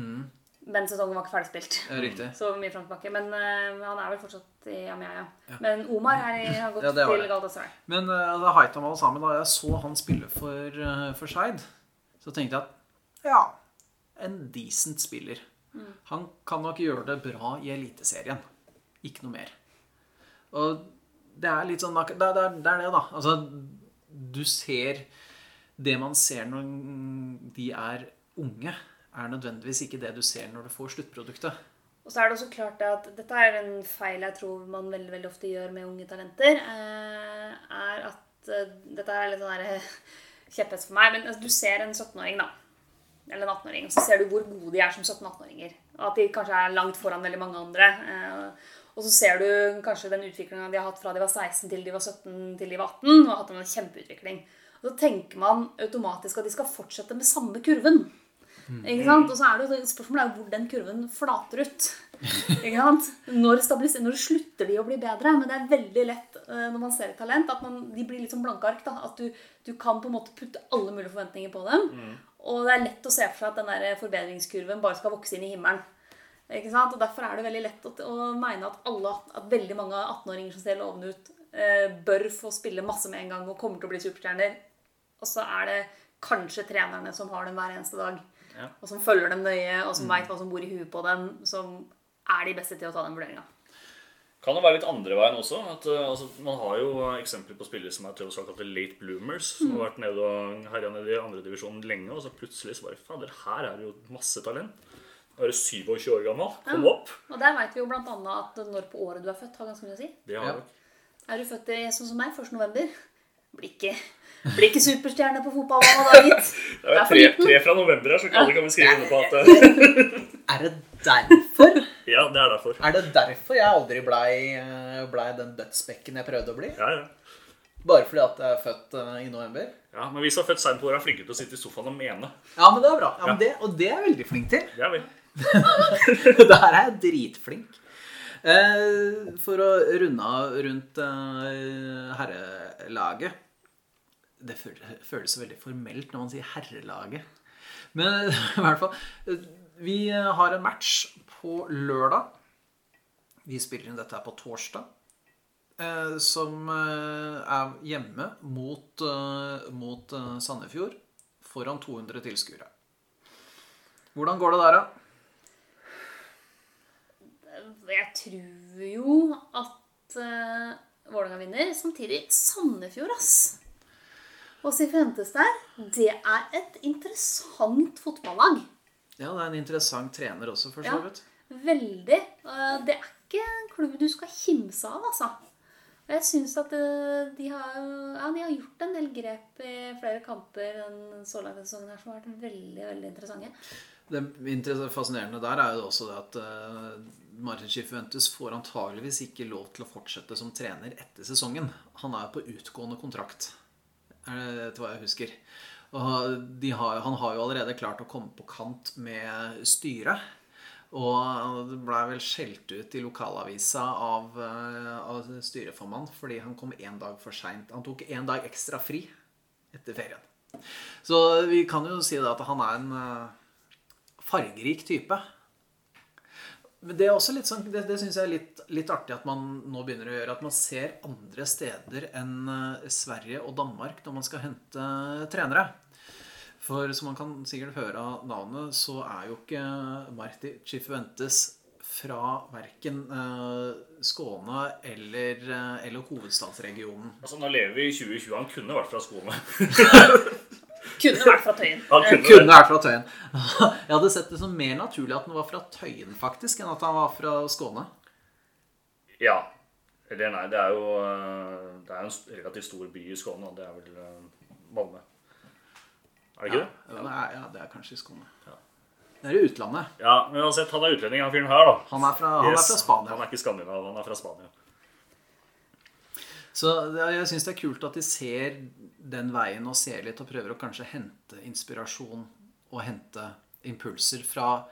Speaker 4: Men sesongen var ikke ferdigspilt.
Speaker 3: Ja.
Speaker 4: Så mye fram tilbake. Men eh, han er vel fortsatt i Amiens, ja. Men Omar er har gått
Speaker 3: Ja, det var
Speaker 4: til. Galatasaray.
Speaker 3: Men da Haitam sammen da jeg så han spille for, for Skeid, så tenkte jeg at ja, en decent spiller. Han kan nok gjøre det bra i Eliteserien. Ikke noe mer. Og det er litt sånn Det, det, det er det, da. Altså, du ser Det man ser når de er unge, er nødvendigvis ikke det du ser når du får sluttproduktet.
Speaker 4: Og så er det også klart at dette er en feil jeg tror man veldig veldig ofte gjør med unge talenter. Eh, er at eh, Dette er litt sånn eh, kjepphest for meg, men altså, du ser en 17-åring, da. Eller en 18-åring. Så ser du hvor gode de er som 17-18-åringer. Og at de kanskje er langt foran veldig mange andre. Og så ser du kanskje den utviklinga de har hatt fra de var 16 til de var 17 til de var 18. Og hatt en kjempeutvikling. Og så tenker man automatisk at de skal fortsette med samme kurven. Ikke sant? Og så er det spørsmålet er hvor den kurven flater ut. Ikke sant? Når, når slutter de å bli bedre? Men det er veldig lett eh, når man ser et talent, at man, de blir litt som blanke ark. Da. At du, du kan på en måte putte alle mulige forventninger på dem. Og det er lett å se for seg at den der forbedringskurven bare skal vokse inn i himmelen. Ikke sant? Og Derfor er det veldig lett å, å mene at, alle, at veldig mange 18-åringer som ser lovende ut, eh, bør få spille masse med en gang og kommer til å bli superstjerner. Og så er det kanskje trenerne som har dem hver eneste dag.
Speaker 1: Ja.
Speaker 4: Og som følger dem nøye, og som vet veit hva som bor i huet på dem. Som er de beste til å ta den vurderinga.
Speaker 1: Kan det være litt andre veien også? At, eh, altså, man har jo eksempler på spillere som er til såkalte late bloomers. Som har vært nede og herja nede i andredivisjonen lenge, og så plutselig så bare Fader, her er det jo masse talent. Nå er du 27 år gammel. Kom opp!
Speaker 4: Og der veit vi jo annet at når på året du er født, har ganske mye å si.
Speaker 1: Det har
Speaker 3: Ja.
Speaker 4: Er du født i sånn som meg, 1. november, blir ikke, blir ikke superstjerne på fotballbanen da, gitt.
Speaker 1: Det er tre, tre fra november her, så alle kan vi skrive under på at eh,
Speaker 3: Er det derfor?
Speaker 1: Ja, det er derfor.
Speaker 3: Er det derfor jeg aldri blei ble den dødsbekken jeg prøvde å bli?
Speaker 1: Ja, ja.
Speaker 3: Bare fordi at jeg er født eh, i november?
Speaker 1: ja men vi som er født seint på året, er flinke til å sitte i sofaen og mene.
Speaker 3: Ja, men det er bra. Ja, men
Speaker 1: Ja.
Speaker 3: det, og det er jeg veldig flink til.
Speaker 1: Det er vi.
Speaker 3: Der er jeg dritflink. Eh, for å runde av rundt eh, herrelaget Det føles, så veldig formelt når man sier herrelaget. Men i hvert fall eh, Vi har en match på lørdag. Vi spiller inn dette her på torsdag. Som er hjemme mot, mot Sandefjord foran 200 tilskuere. Hvordan går det der, da?
Speaker 4: Jeg tror jo at uh, Vålerenga vinner. Samtidig Sandefjord, ass. Og Sifuentes der, det er et interessant fotballag.
Speaker 3: Ja, det er en interessant trener også, for så vidt. Ja.
Speaker 4: Veldig. Uh, Det er ikke en klubb du skal kimse av, altså. Og jeg syns at eh, de har, ja, de har gjort en del grep i flere kamper den så langt denne sesongen her som har vært veldig veldig interessante.
Speaker 3: Det fascinerende der er jo også det at uh, Martin Schifuentes får antageligvis ikke lov til å fortsette som trener etter sesongen. Han er på utgående kontrakt, er etter hva jeg husker. Har, han har jo allerede klart å komme på kant med styret. Og det ble vel skjelt ut i lokalavisa av, eh, av styreformann fordi han kom én dag for seint. Han tok én dag ekstra fri etter ferien. Så vi kan jo si at han er en eh, fargerik type. Men det er også litt sånn, det, det syns jeg er litt, litt artig at man nå begynner å gjøre. At man ser andre steder enn eh, Sverige og Danmark når man skal hente trenere. For som man kan sikkert høre av navnet, så er jo ikke Marti Chifuentes fra verken eh, Skåne eller, eh, eller hovedstadsregionen.
Speaker 1: Altså, Nå lever vi i 2020. Han kunne vært fra Skåne.
Speaker 4: Kunne vært fra Tøyen.
Speaker 1: Han kunne
Speaker 3: Kunne vært fra Tøyen. Jeg hadde sett det som mer naturlig at han var fra Tøyen, faktisk, enn at han var fra Skåne.
Speaker 1: Ja. Eller nei, det er jo eh, Det er en relativt stor by i Skåne, og det er vel eh, Malmö. Er det ikke?
Speaker 3: Ja, det er, ja, det er kanskje i Skåne.
Speaker 1: Ja.
Speaker 3: Det er i utlandet.
Speaker 1: Ja, men uansett, han er utlending, han fyren her, da.
Speaker 3: Han er fra, han er fra Spania.
Speaker 1: Han er ikke skandinav, han er fra Spania.
Speaker 3: Så jeg syns det er kult at de ser den veien og ser litt og prøver å kanskje hente inspirasjon og hente impulser fra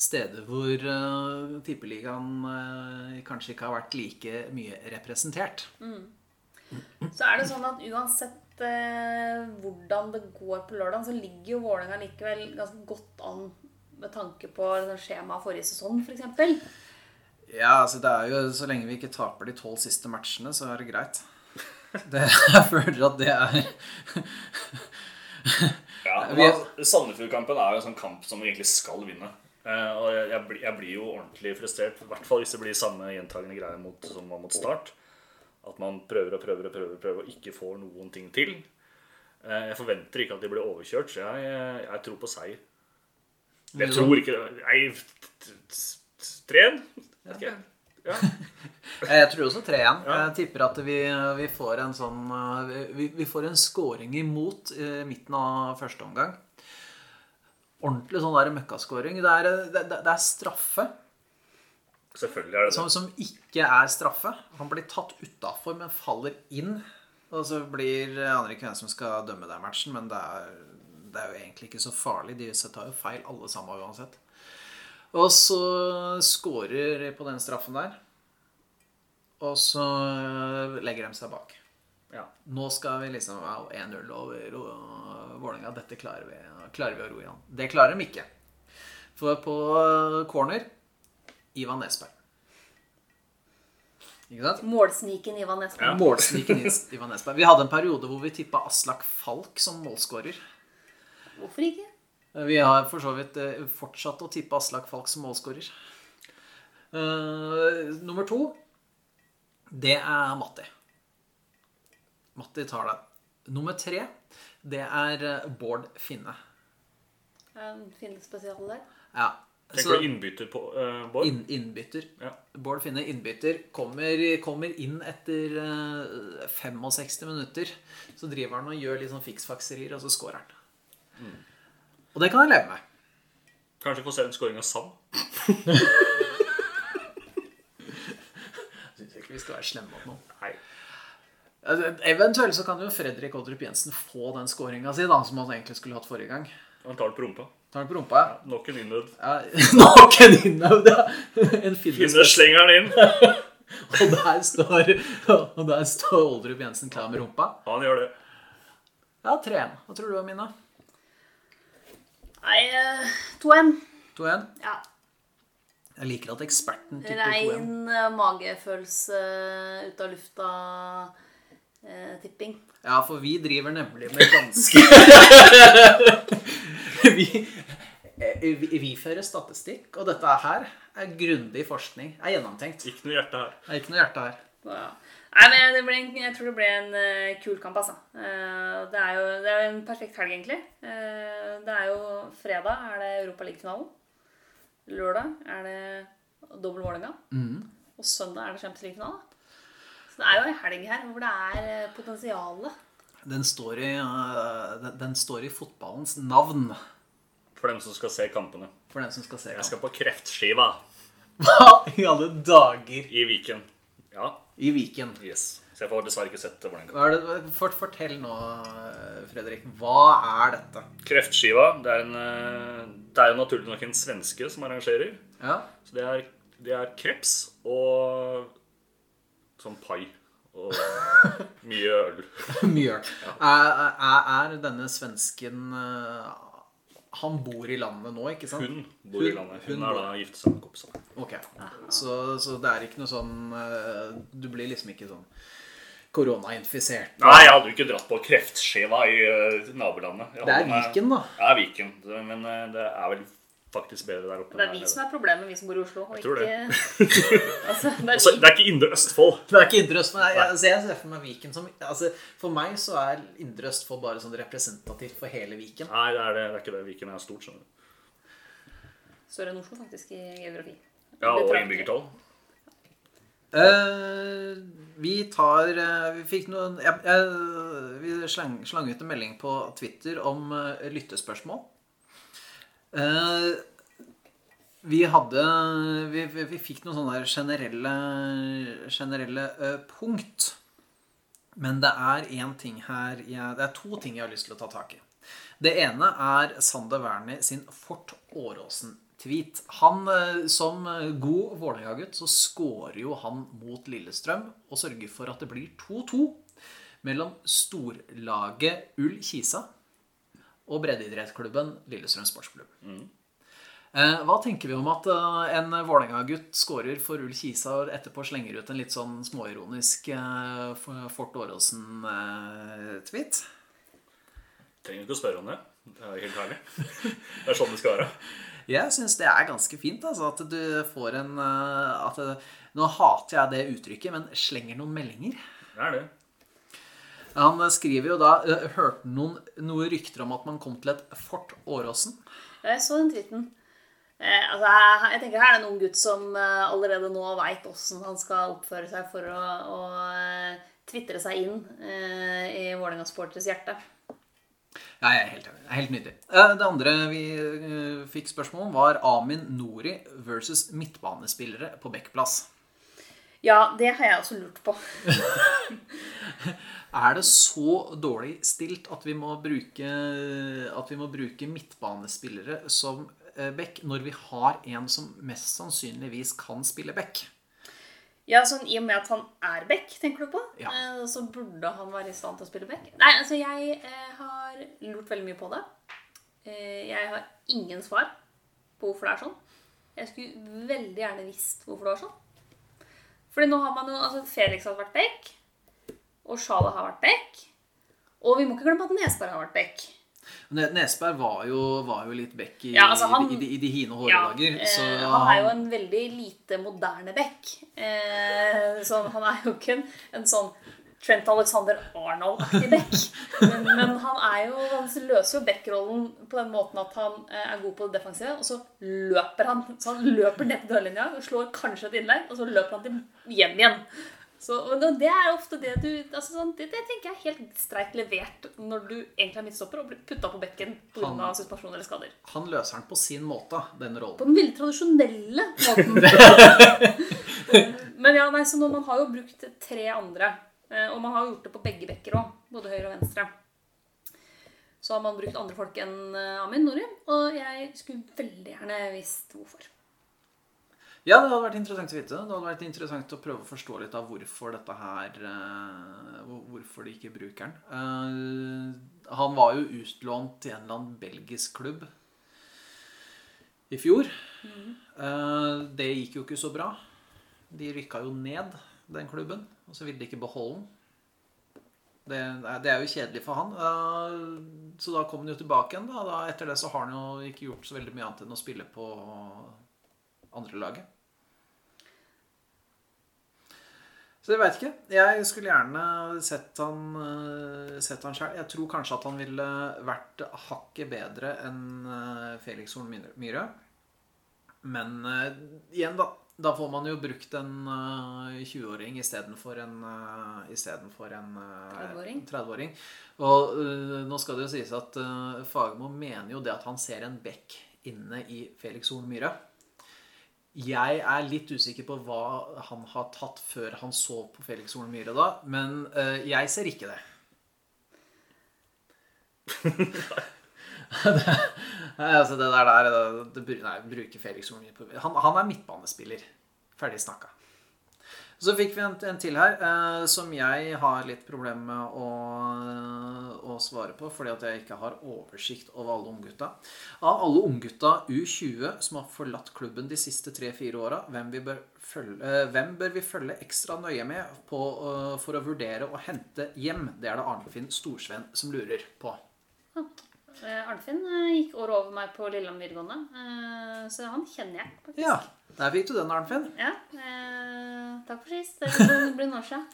Speaker 3: steder hvor uh, tippeligaen uh, kanskje ikke har vært like mye representert.
Speaker 4: Så er det sånn at uansett uh, hvordan det går på lørdag, så ligger jo Vålerenga likevel ganske godt an med tanke på skjemaet forrige sesong, f.eks.
Speaker 3: Ja, altså det er jo Så lenge vi ikke taper de tolv siste matchene, så er det greit. Det, jeg føler at det er
Speaker 1: Ja, altså, Sandefjord-kampen er jo en sånn kamp som vi egentlig skal vinne. Eh, og jeg, jeg, blir- jeg blir jo ordentlig frustrert, i hvert fall hvis det blir samme gjentagende greie mot, som var mot start. At man prøver og prøver og prøver, og prøver og ikke får noen ting til. Eh, jeg forventer ikke at de blir overkjørt, så jeg, jeg, jeg tror på seier. Jeg tror ikke Nei, 3-1? Ikke. Ja.
Speaker 3: Jeg tror også 3-1. Jeg tipper at vi, vi får en sånn eh, Vi, vi får en scoring imot i midten av første omgang. Ordentlig sånn der møkkaskåring. Det, det, det, det er straffe
Speaker 1: Selvfølgelig er det det.
Speaker 3: som, som ikke er straffe. Han blir tatt utafor, men faller inn. Og så blir Jeg aner ikke hvem som skal dømme den matchen, men det er, det er jo egentlig ikke så farlig. De tar jo feil alle sammen uansett. Og så scorer på den straffen der. Og så legger de seg bak.
Speaker 1: Ja.
Speaker 3: Nå skal vi liksom wow, 1-0 over Vålerenga. Dette klarer vi, klarer vi å ro igjen. Det klarer de ikke. For på corner Ivan Nesberg. Ikke sant?
Speaker 4: Målsniken Ivan Nesberg.
Speaker 1: Ja.
Speaker 3: Målsniken Ivan Nesberg. Vi hadde en periode hvor vi tippa Aslak Falk som målskårer.
Speaker 4: Hvorfor ikke?
Speaker 3: Vi har for så vidt eh, fortsatt å tippe Aslak Falk som målskårer. Uh, nummer to, det er Matti. Matti tar det. Nummer tre, det er eh, Bård Finne.
Speaker 4: En fin spesial der.
Speaker 3: Ja.
Speaker 1: Tenk på innbytter på uh, Bård?
Speaker 3: In, innbytter.
Speaker 1: Ja.
Speaker 3: Bård Finne, innbytter, kommer, kommer inn etter uh, 65 minutter. Så driver han og gjør litt sånn fiksfakserier, og så scorer han. Og det kan jeg leve med.
Speaker 1: Kanskje få se en scoring av Sam?
Speaker 3: Jeg syns ikke vi skal være slemme mot noen.
Speaker 1: Nei.
Speaker 3: Altså, Eventuelt så kan jo Fredrik Oldrup Jensen få den scoringa si, da, som han egentlig skulle hatt forrige gang.
Speaker 1: Han tar det på rumpa.
Speaker 3: Tar den på rumpa.
Speaker 1: Nok en innøvd.
Speaker 3: Ja, Nok en innøvd, ja. En
Speaker 1: Finne slenger den inn.
Speaker 3: Og der står, og der står Oldrup Jensen klar med rumpa.
Speaker 1: Han gjør det.
Speaker 3: Ja, 3-1. Hva tror du, Mina?
Speaker 4: Nei, eh, 2-1.
Speaker 3: 2-1?
Speaker 4: Ja.
Speaker 3: Jeg liker at eksperten tipper 2-1.
Speaker 4: Rein eh, magefølelse ut av lufta-tipping.
Speaker 3: Ja, for vi driver nemlig med ganske vi, eh, vi, vi fører statistikk, og dette her er grundig forskning. Er gjennomtenkt.
Speaker 1: Ikke noe hjerte her.
Speaker 3: Det er ikke noe hjerte her.
Speaker 4: Ja. Nei, men det ble en, Jeg tror det ble en uh, kul kamp, altså. Uh, det, er jo, det er jo en perfekt helg, egentlig. Uh, det er jo fredag er det Europaliga-finalen. Lørdag er det dobbel Vålerenga. Og søndag er det Champions League-finale. Så det er jo en helg her hvor det er potensialet.
Speaker 3: Den står, i, den, den står i fotballens navn
Speaker 1: For dem som skal se kampene.
Speaker 3: for dem som skal se. kampene.
Speaker 1: Jeg skal på kreftskiva
Speaker 3: Hva i alle dager
Speaker 1: i Viken. Ja,
Speaker 3: i Viken?
Speaker 1: yes. Så jeg får dessverre ikke sett hvordan
Speaker 3: det går. det, fort, fortell nå, Fredrik. Hva er dette?
Speaker 1: Kreftskiva, det er, en, eh, det er jo naturlig nok en svenske som arrangerer.
Speaker 3: Ja,
Speaker 1: Så det er, det er kreps og sånn pai. Og mye øl.
Speaker 3: Mye øl. Er, er, er denne svensken øh, Han bor i landet nå, ikke sant?
Speaker 1: Hun bor i landet.
Speaker 3: hun
Speaker 1: Hun er da gift seg med kompisen.
Speaker 3: Ok, så, så det er ikke noe sånn øh, Du blir liksom ikke sånn koronainfisert?
Speaker 1: Nei, jeg hadde jo ikke dratt på kreftskiva i eh, nabolandet.
Speaker 3: Det er Viken, da.
Speaker 1: Det er Viken. Men eh, det er vel faktisk bedre der oppe.
Speaker 4: Det er vi som er problemet, vi som bor i Oslo. Og
Speaker 1: Jeg tror
Speaker 4: ikke, altså, det er
Speaker 1: Altså, det er ikke Indre Østfold.
Speaker 3: Det er ikke Indre Østfold. Nei, altså, jeg ser for meg Viken som altså, For meg så er Indre Østfold bare sånn representativt for hele Viken.
Speaker 1: Nei, det er, det, det er ikke det. Viken er stort, skjønner du.
Speaker 4: Større enn Oslo, faktisk, i geografi.
Speaker 1: Ja, og innbyggertall.
Speaker 3: Uh, vi tar uh, Vi fikk noen jeg, jeg, Vi slang, slang ut en melding på Twitter om uh, lyttespørsmål. Eh, vi hadde vi, vi, vi fikk noen sånne generelle, generelle eh, punkt. Men det er én ting her jeg, Det er to ting jeg har lyst til å ta tak i. Det ene er Sander Wernie sin Fort Åråsen-tweet. Han, eh, Som god Vålerenga-gutt så scorer jo han mot Lillestrøm og sørger for at det blir 2-2 mellom storlaget Ull Kisa og breddeidrettsklubben Lillestrøm sportsklubb. Mm. Hva tenker vi om at eh, en Vålerenga-gutt scorer for Ull Kisa og etterpå slenger ut en litt sånn småironisk eh, Fort Åråsen-tweet?
Speaker 1: Trenger ikke å spørre om det. Det er helt herlig. Det er sånn det skal være.
Speaker 3: Jeg syns det er ganske fint. Altså, at du får en eh, at Nå hater jeg det uttrykket, men slenger noen meldinger.
Speaker 1: Det er det.
Speaker 3: Han skriver jo da eh, Hørte noen noe rykter om at man kom til et Fort Åråsen?
Speaker 4: Jeg så den tweeten. Eh, altså, jeg, jeg tenker Her er det en ung gutt som eh, allerede nå veit åssen han skal oppføre seg for å, å eh, tvitre seg inn eh, i Vålerenga-sporters hjerte.
Speaker 3: Ja, jeg er helt enig. Helt nydelig. Eh, Det andre vi fikk spørsmål om, var Amin Nori versus midtbanespillere på Bekkplass.
Speaker 4: Ja, det har jeg også lurt på.
Speaker 3: Er det så dårlig stilt at vi må bruke, at vi må bruke midtbanespillere som eh, back når vi har en som mest sannsynligvis kan spille back?
Speaker 4: Ja, sånn I og med at han er back, tenker du på?
Speaker 3: Ja.
Speaker 4: Eh, så burde han være i stand til å spille back? Nei, altså jeg eh, har lurt veldig mye på det. Jeg har ingen svar på hvorfor det er sånn. Jeg skulle veldig gjerne visst hvorfor det var sånn. Fordi nå har man jo altså Felix har vært back, og Sjala har vært back. Og vi må ikke glemme at Nesberg har vært back.
Speaker 3: Nesbær Nesberg var jo, var jo litt back i,
Speaker 4: Ja, altså han-
Speaker 3: i, de- i de hine
Speaker 4: Ja,
Speaker 3: hårdager.
Speaker 4: eh, han er jo en veldig lite moderne back. Eh, så han er jo ikke en, en sånn Trent Alexander Arnold-aktig back. Men, men han er jo, han løser jo backrollen på den måten at han eh, er god på det defensive, og så løper han. Så han løper ned til dørlinja, slår kanskje et innlegg, og så løper han til hjem igjen. Så, det er ofte det du altså sånn, det, det tenker jeg er helt streit levert når du egentlig er midtstopper og blir putta på bekken pga. Suspensjon eller skader.
Speaker 3: han løser den på sin måte, den
Speaker 4: På den veldig tradisjonelle måten. Men ja, nei, så nå, man har jo brukt tre andre. Eh, Og man har jo gjort det på begge bekker òg. Både høyre og venstre. Så har man brukt andre folk enn eh, Amin Nori. Og jeg skulle veldig gjerne visst hvorfor.
Speaker 3: Ja, det hadde vært interessant å vite. Det hadde vært interessant å prøve å forstå litt av hvorfor dette her eh, Hvorfor de ikke bruker den. Han var jo utlånt til en eller annen belgisk klubb i fjor. Mm. det gikk jo ikke så bra. De rykka jo ned, den klubben, og så vil de ikke beholde den. Det, det er jo kjedelig for han. Så da kom han jo tilbake igjen. Da. Da, etter det så har han jo ikke gjort så veldig mye annet enn å spille på andre laget. Så jeg veit ikke. Jeg skulle gjerne sett han, eh, sett han sjøl. Jeg tror kanskje at han ville vært hakket bedre enn eh, Felix Horn Myhre. Men eh, igjen, da. Da får man jo brukt en uh, 20-åring istedenfor en, uh, istedenfor en uh,
Speaker 4: 30-åring.
Speaker 3: 30-åring. Og uh, nå skal det jo sies at uh, Fagermo mener jo det at han ser en bekk inne i Felix Horn Myhre. Jeg er litt usikker på hva han har tatt før han så på Felix Horn Myhre da, men eh, jeg ser ikke det. det, altså det der, der det, Nei, bruker Felix så mye på han, han er midtbanespiller. Ferdig snakka. Så fikk vi en, en til her eh, som jeg har litt problemer med å, å svare på, fordi at jeg ikke har oversikt over alle unggutta. Av alle unggutta U20 som har forlatt klubben de siste tre-fire åra, hvem, eh, hvem bør vi følge ekstra nøye med på, eh, for å vurdere å hente hjem? Det er det Arnfinn Storsveen som lurer på.
Speaker 4: Eh, Arnfinn eh, gikk året over meg på Lillehammer videregående, eh, så han kjenner jeg faktisk.
Speaker 3: Ja, der fikk du den, Arnfinn.
Speaker 4: Ja, eh, takk for sist. Det blir- noen år siden.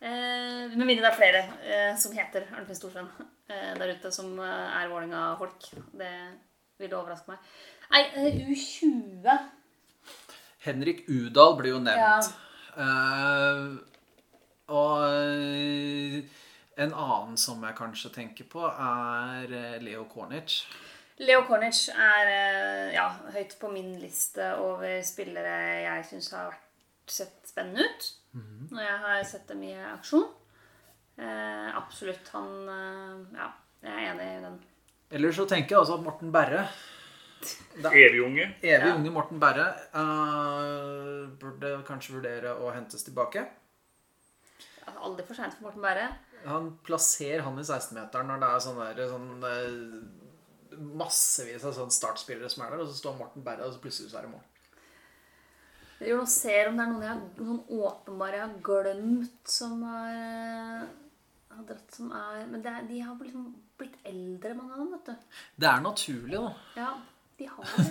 Speaker 4: Eh, med mindre det er flere eh, som heter Arnfinn Storsveen eh, der ute, som eh, er Vålerenga-folk. Det ville overraske meg. Nei, eh, U20
Speaker 3: Henrik Udal blir jo nevnt.
Speaker 4: Ja.
Speaker 3: Uh, og eh, en annen som jeg kanskje tenker på, er eh, Leo Cornic.
Speaker 4: Leo Cornic er eh, ja, høyt på min liste over spillere jeg syns har vært, sett spennende ut. Når jeg har sett dem i aksjon. Eh, absolutt. Han eh, Ja, jeg er enig i den.
Speaker 3: Eller så tenker jeg også at Morten Berre,
Speaker 1: Evig unge.
Speaker 3: evig
Speaker 4: Ja.
Speaker 3: unge Morten Berre, uh, burde kanskje vurdere å hentes tilbake.
Speaker 4: Aldri for seint for Morten Berre.
Speaker 3: Han plasserer han i 16-meteren når det er sånn der, sånn, eh, massevis av sånn startspillere som er der, og så står Morten Berre, og så plutselig så er det mål.
Speaker 4: Jeg ser om det er noen jeg har noen åpenbare jeg har glemt som har, eh, har dratt som er Men det er, de har liksom blitt eldre, mange av dem, vet du.
Speaker 3: Det er naturlig, da.
Speaker 4: Ja, de har det.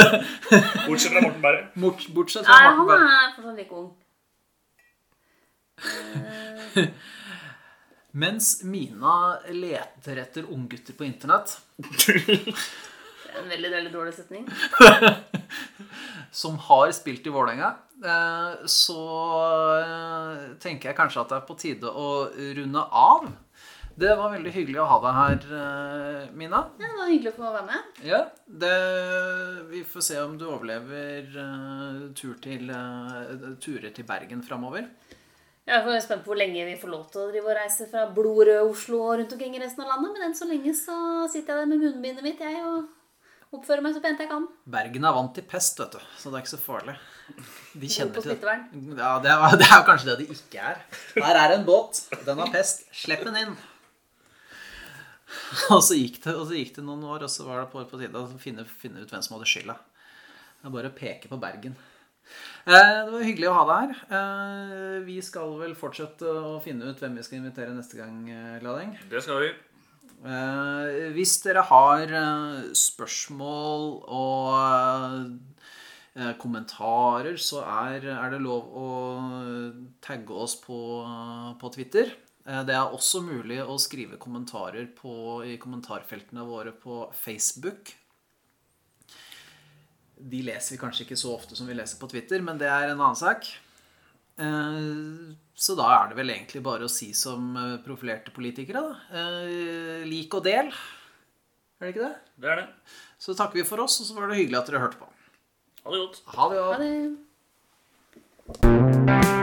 Speaker 1: Bortsett fra Morten Berre.
Speaker 3: Bort, bortsett fra
Speaker 4: Nei,
Speaker 3: Morten
Speaker 4: han er fortsatt like ung.
Speaker 3: Mens Mina leter etter unggutter på internett
Speaker 4: Det er en veldig, veldig dårlig setning.
Speaker 3: som har spilt i Vålerenga, eh, så eh, tenker jeg kanskje at det er på tide å runde av. Det var veldig hyggelig å ha deg her, eh, Mina.
Speaker 4: Ja, det var hyggelig å få være med.
Speaker 3: Ja, det, vi får se om du overlever tur til, turer til Bergen framover.
Speaker 4: Jeg er spent på hvor lenge vi får lov til å drive og reise fra blodrød Oslo og rundt omkring i resten av landet. Men enn så lenge så sitter jeg der med munnbindet mitt jeg, og oppfører meg så pent jeg kan.
Speaker 3: Bergen er vant til pest, vet du, så det er ikke så farlig. De kjenner til det. Ja, det er, det er kanskje det de ikke er. Her er en båt. Den har pest. Slipp den inn. Og så gikk det, så gikk det noen år, og så var det på, på tide å finne, finne ut hvem som hadde skylda. Det er bare å peke på Bergen. Eh, det var hyggelig å ha deg her. Eh, vi skal vel fortsette å finne ut hvem vi skal invitere neste gang, eh, Lading.
Speaker 1: Det skal vi.
Speaker 3: Eh, hvis dere har eh, spørsmål og eh, kommentarer, så er, er det lov å tagge oss på, på Twitter. Eh, det er også mulig å skrive kommentarer på, i kommentarfeltene våre på Facebook. De leser vi kanskje ikke så ofte som vi leser på Twitter, men det er en annen sak. Eh, Så da er det vel egentlig bare å si som eh, profilerte politikere, da. Eh, Lik og del. Er det ikke det?
Speaker 1: Det er det.
Speaker 3: Så takker vi for oss, og så var det hyggelig at dere hørte på.
Speaker 1: Ha det godt.
Speaker 3: Ha det godt.
Speaker 4: Ha det.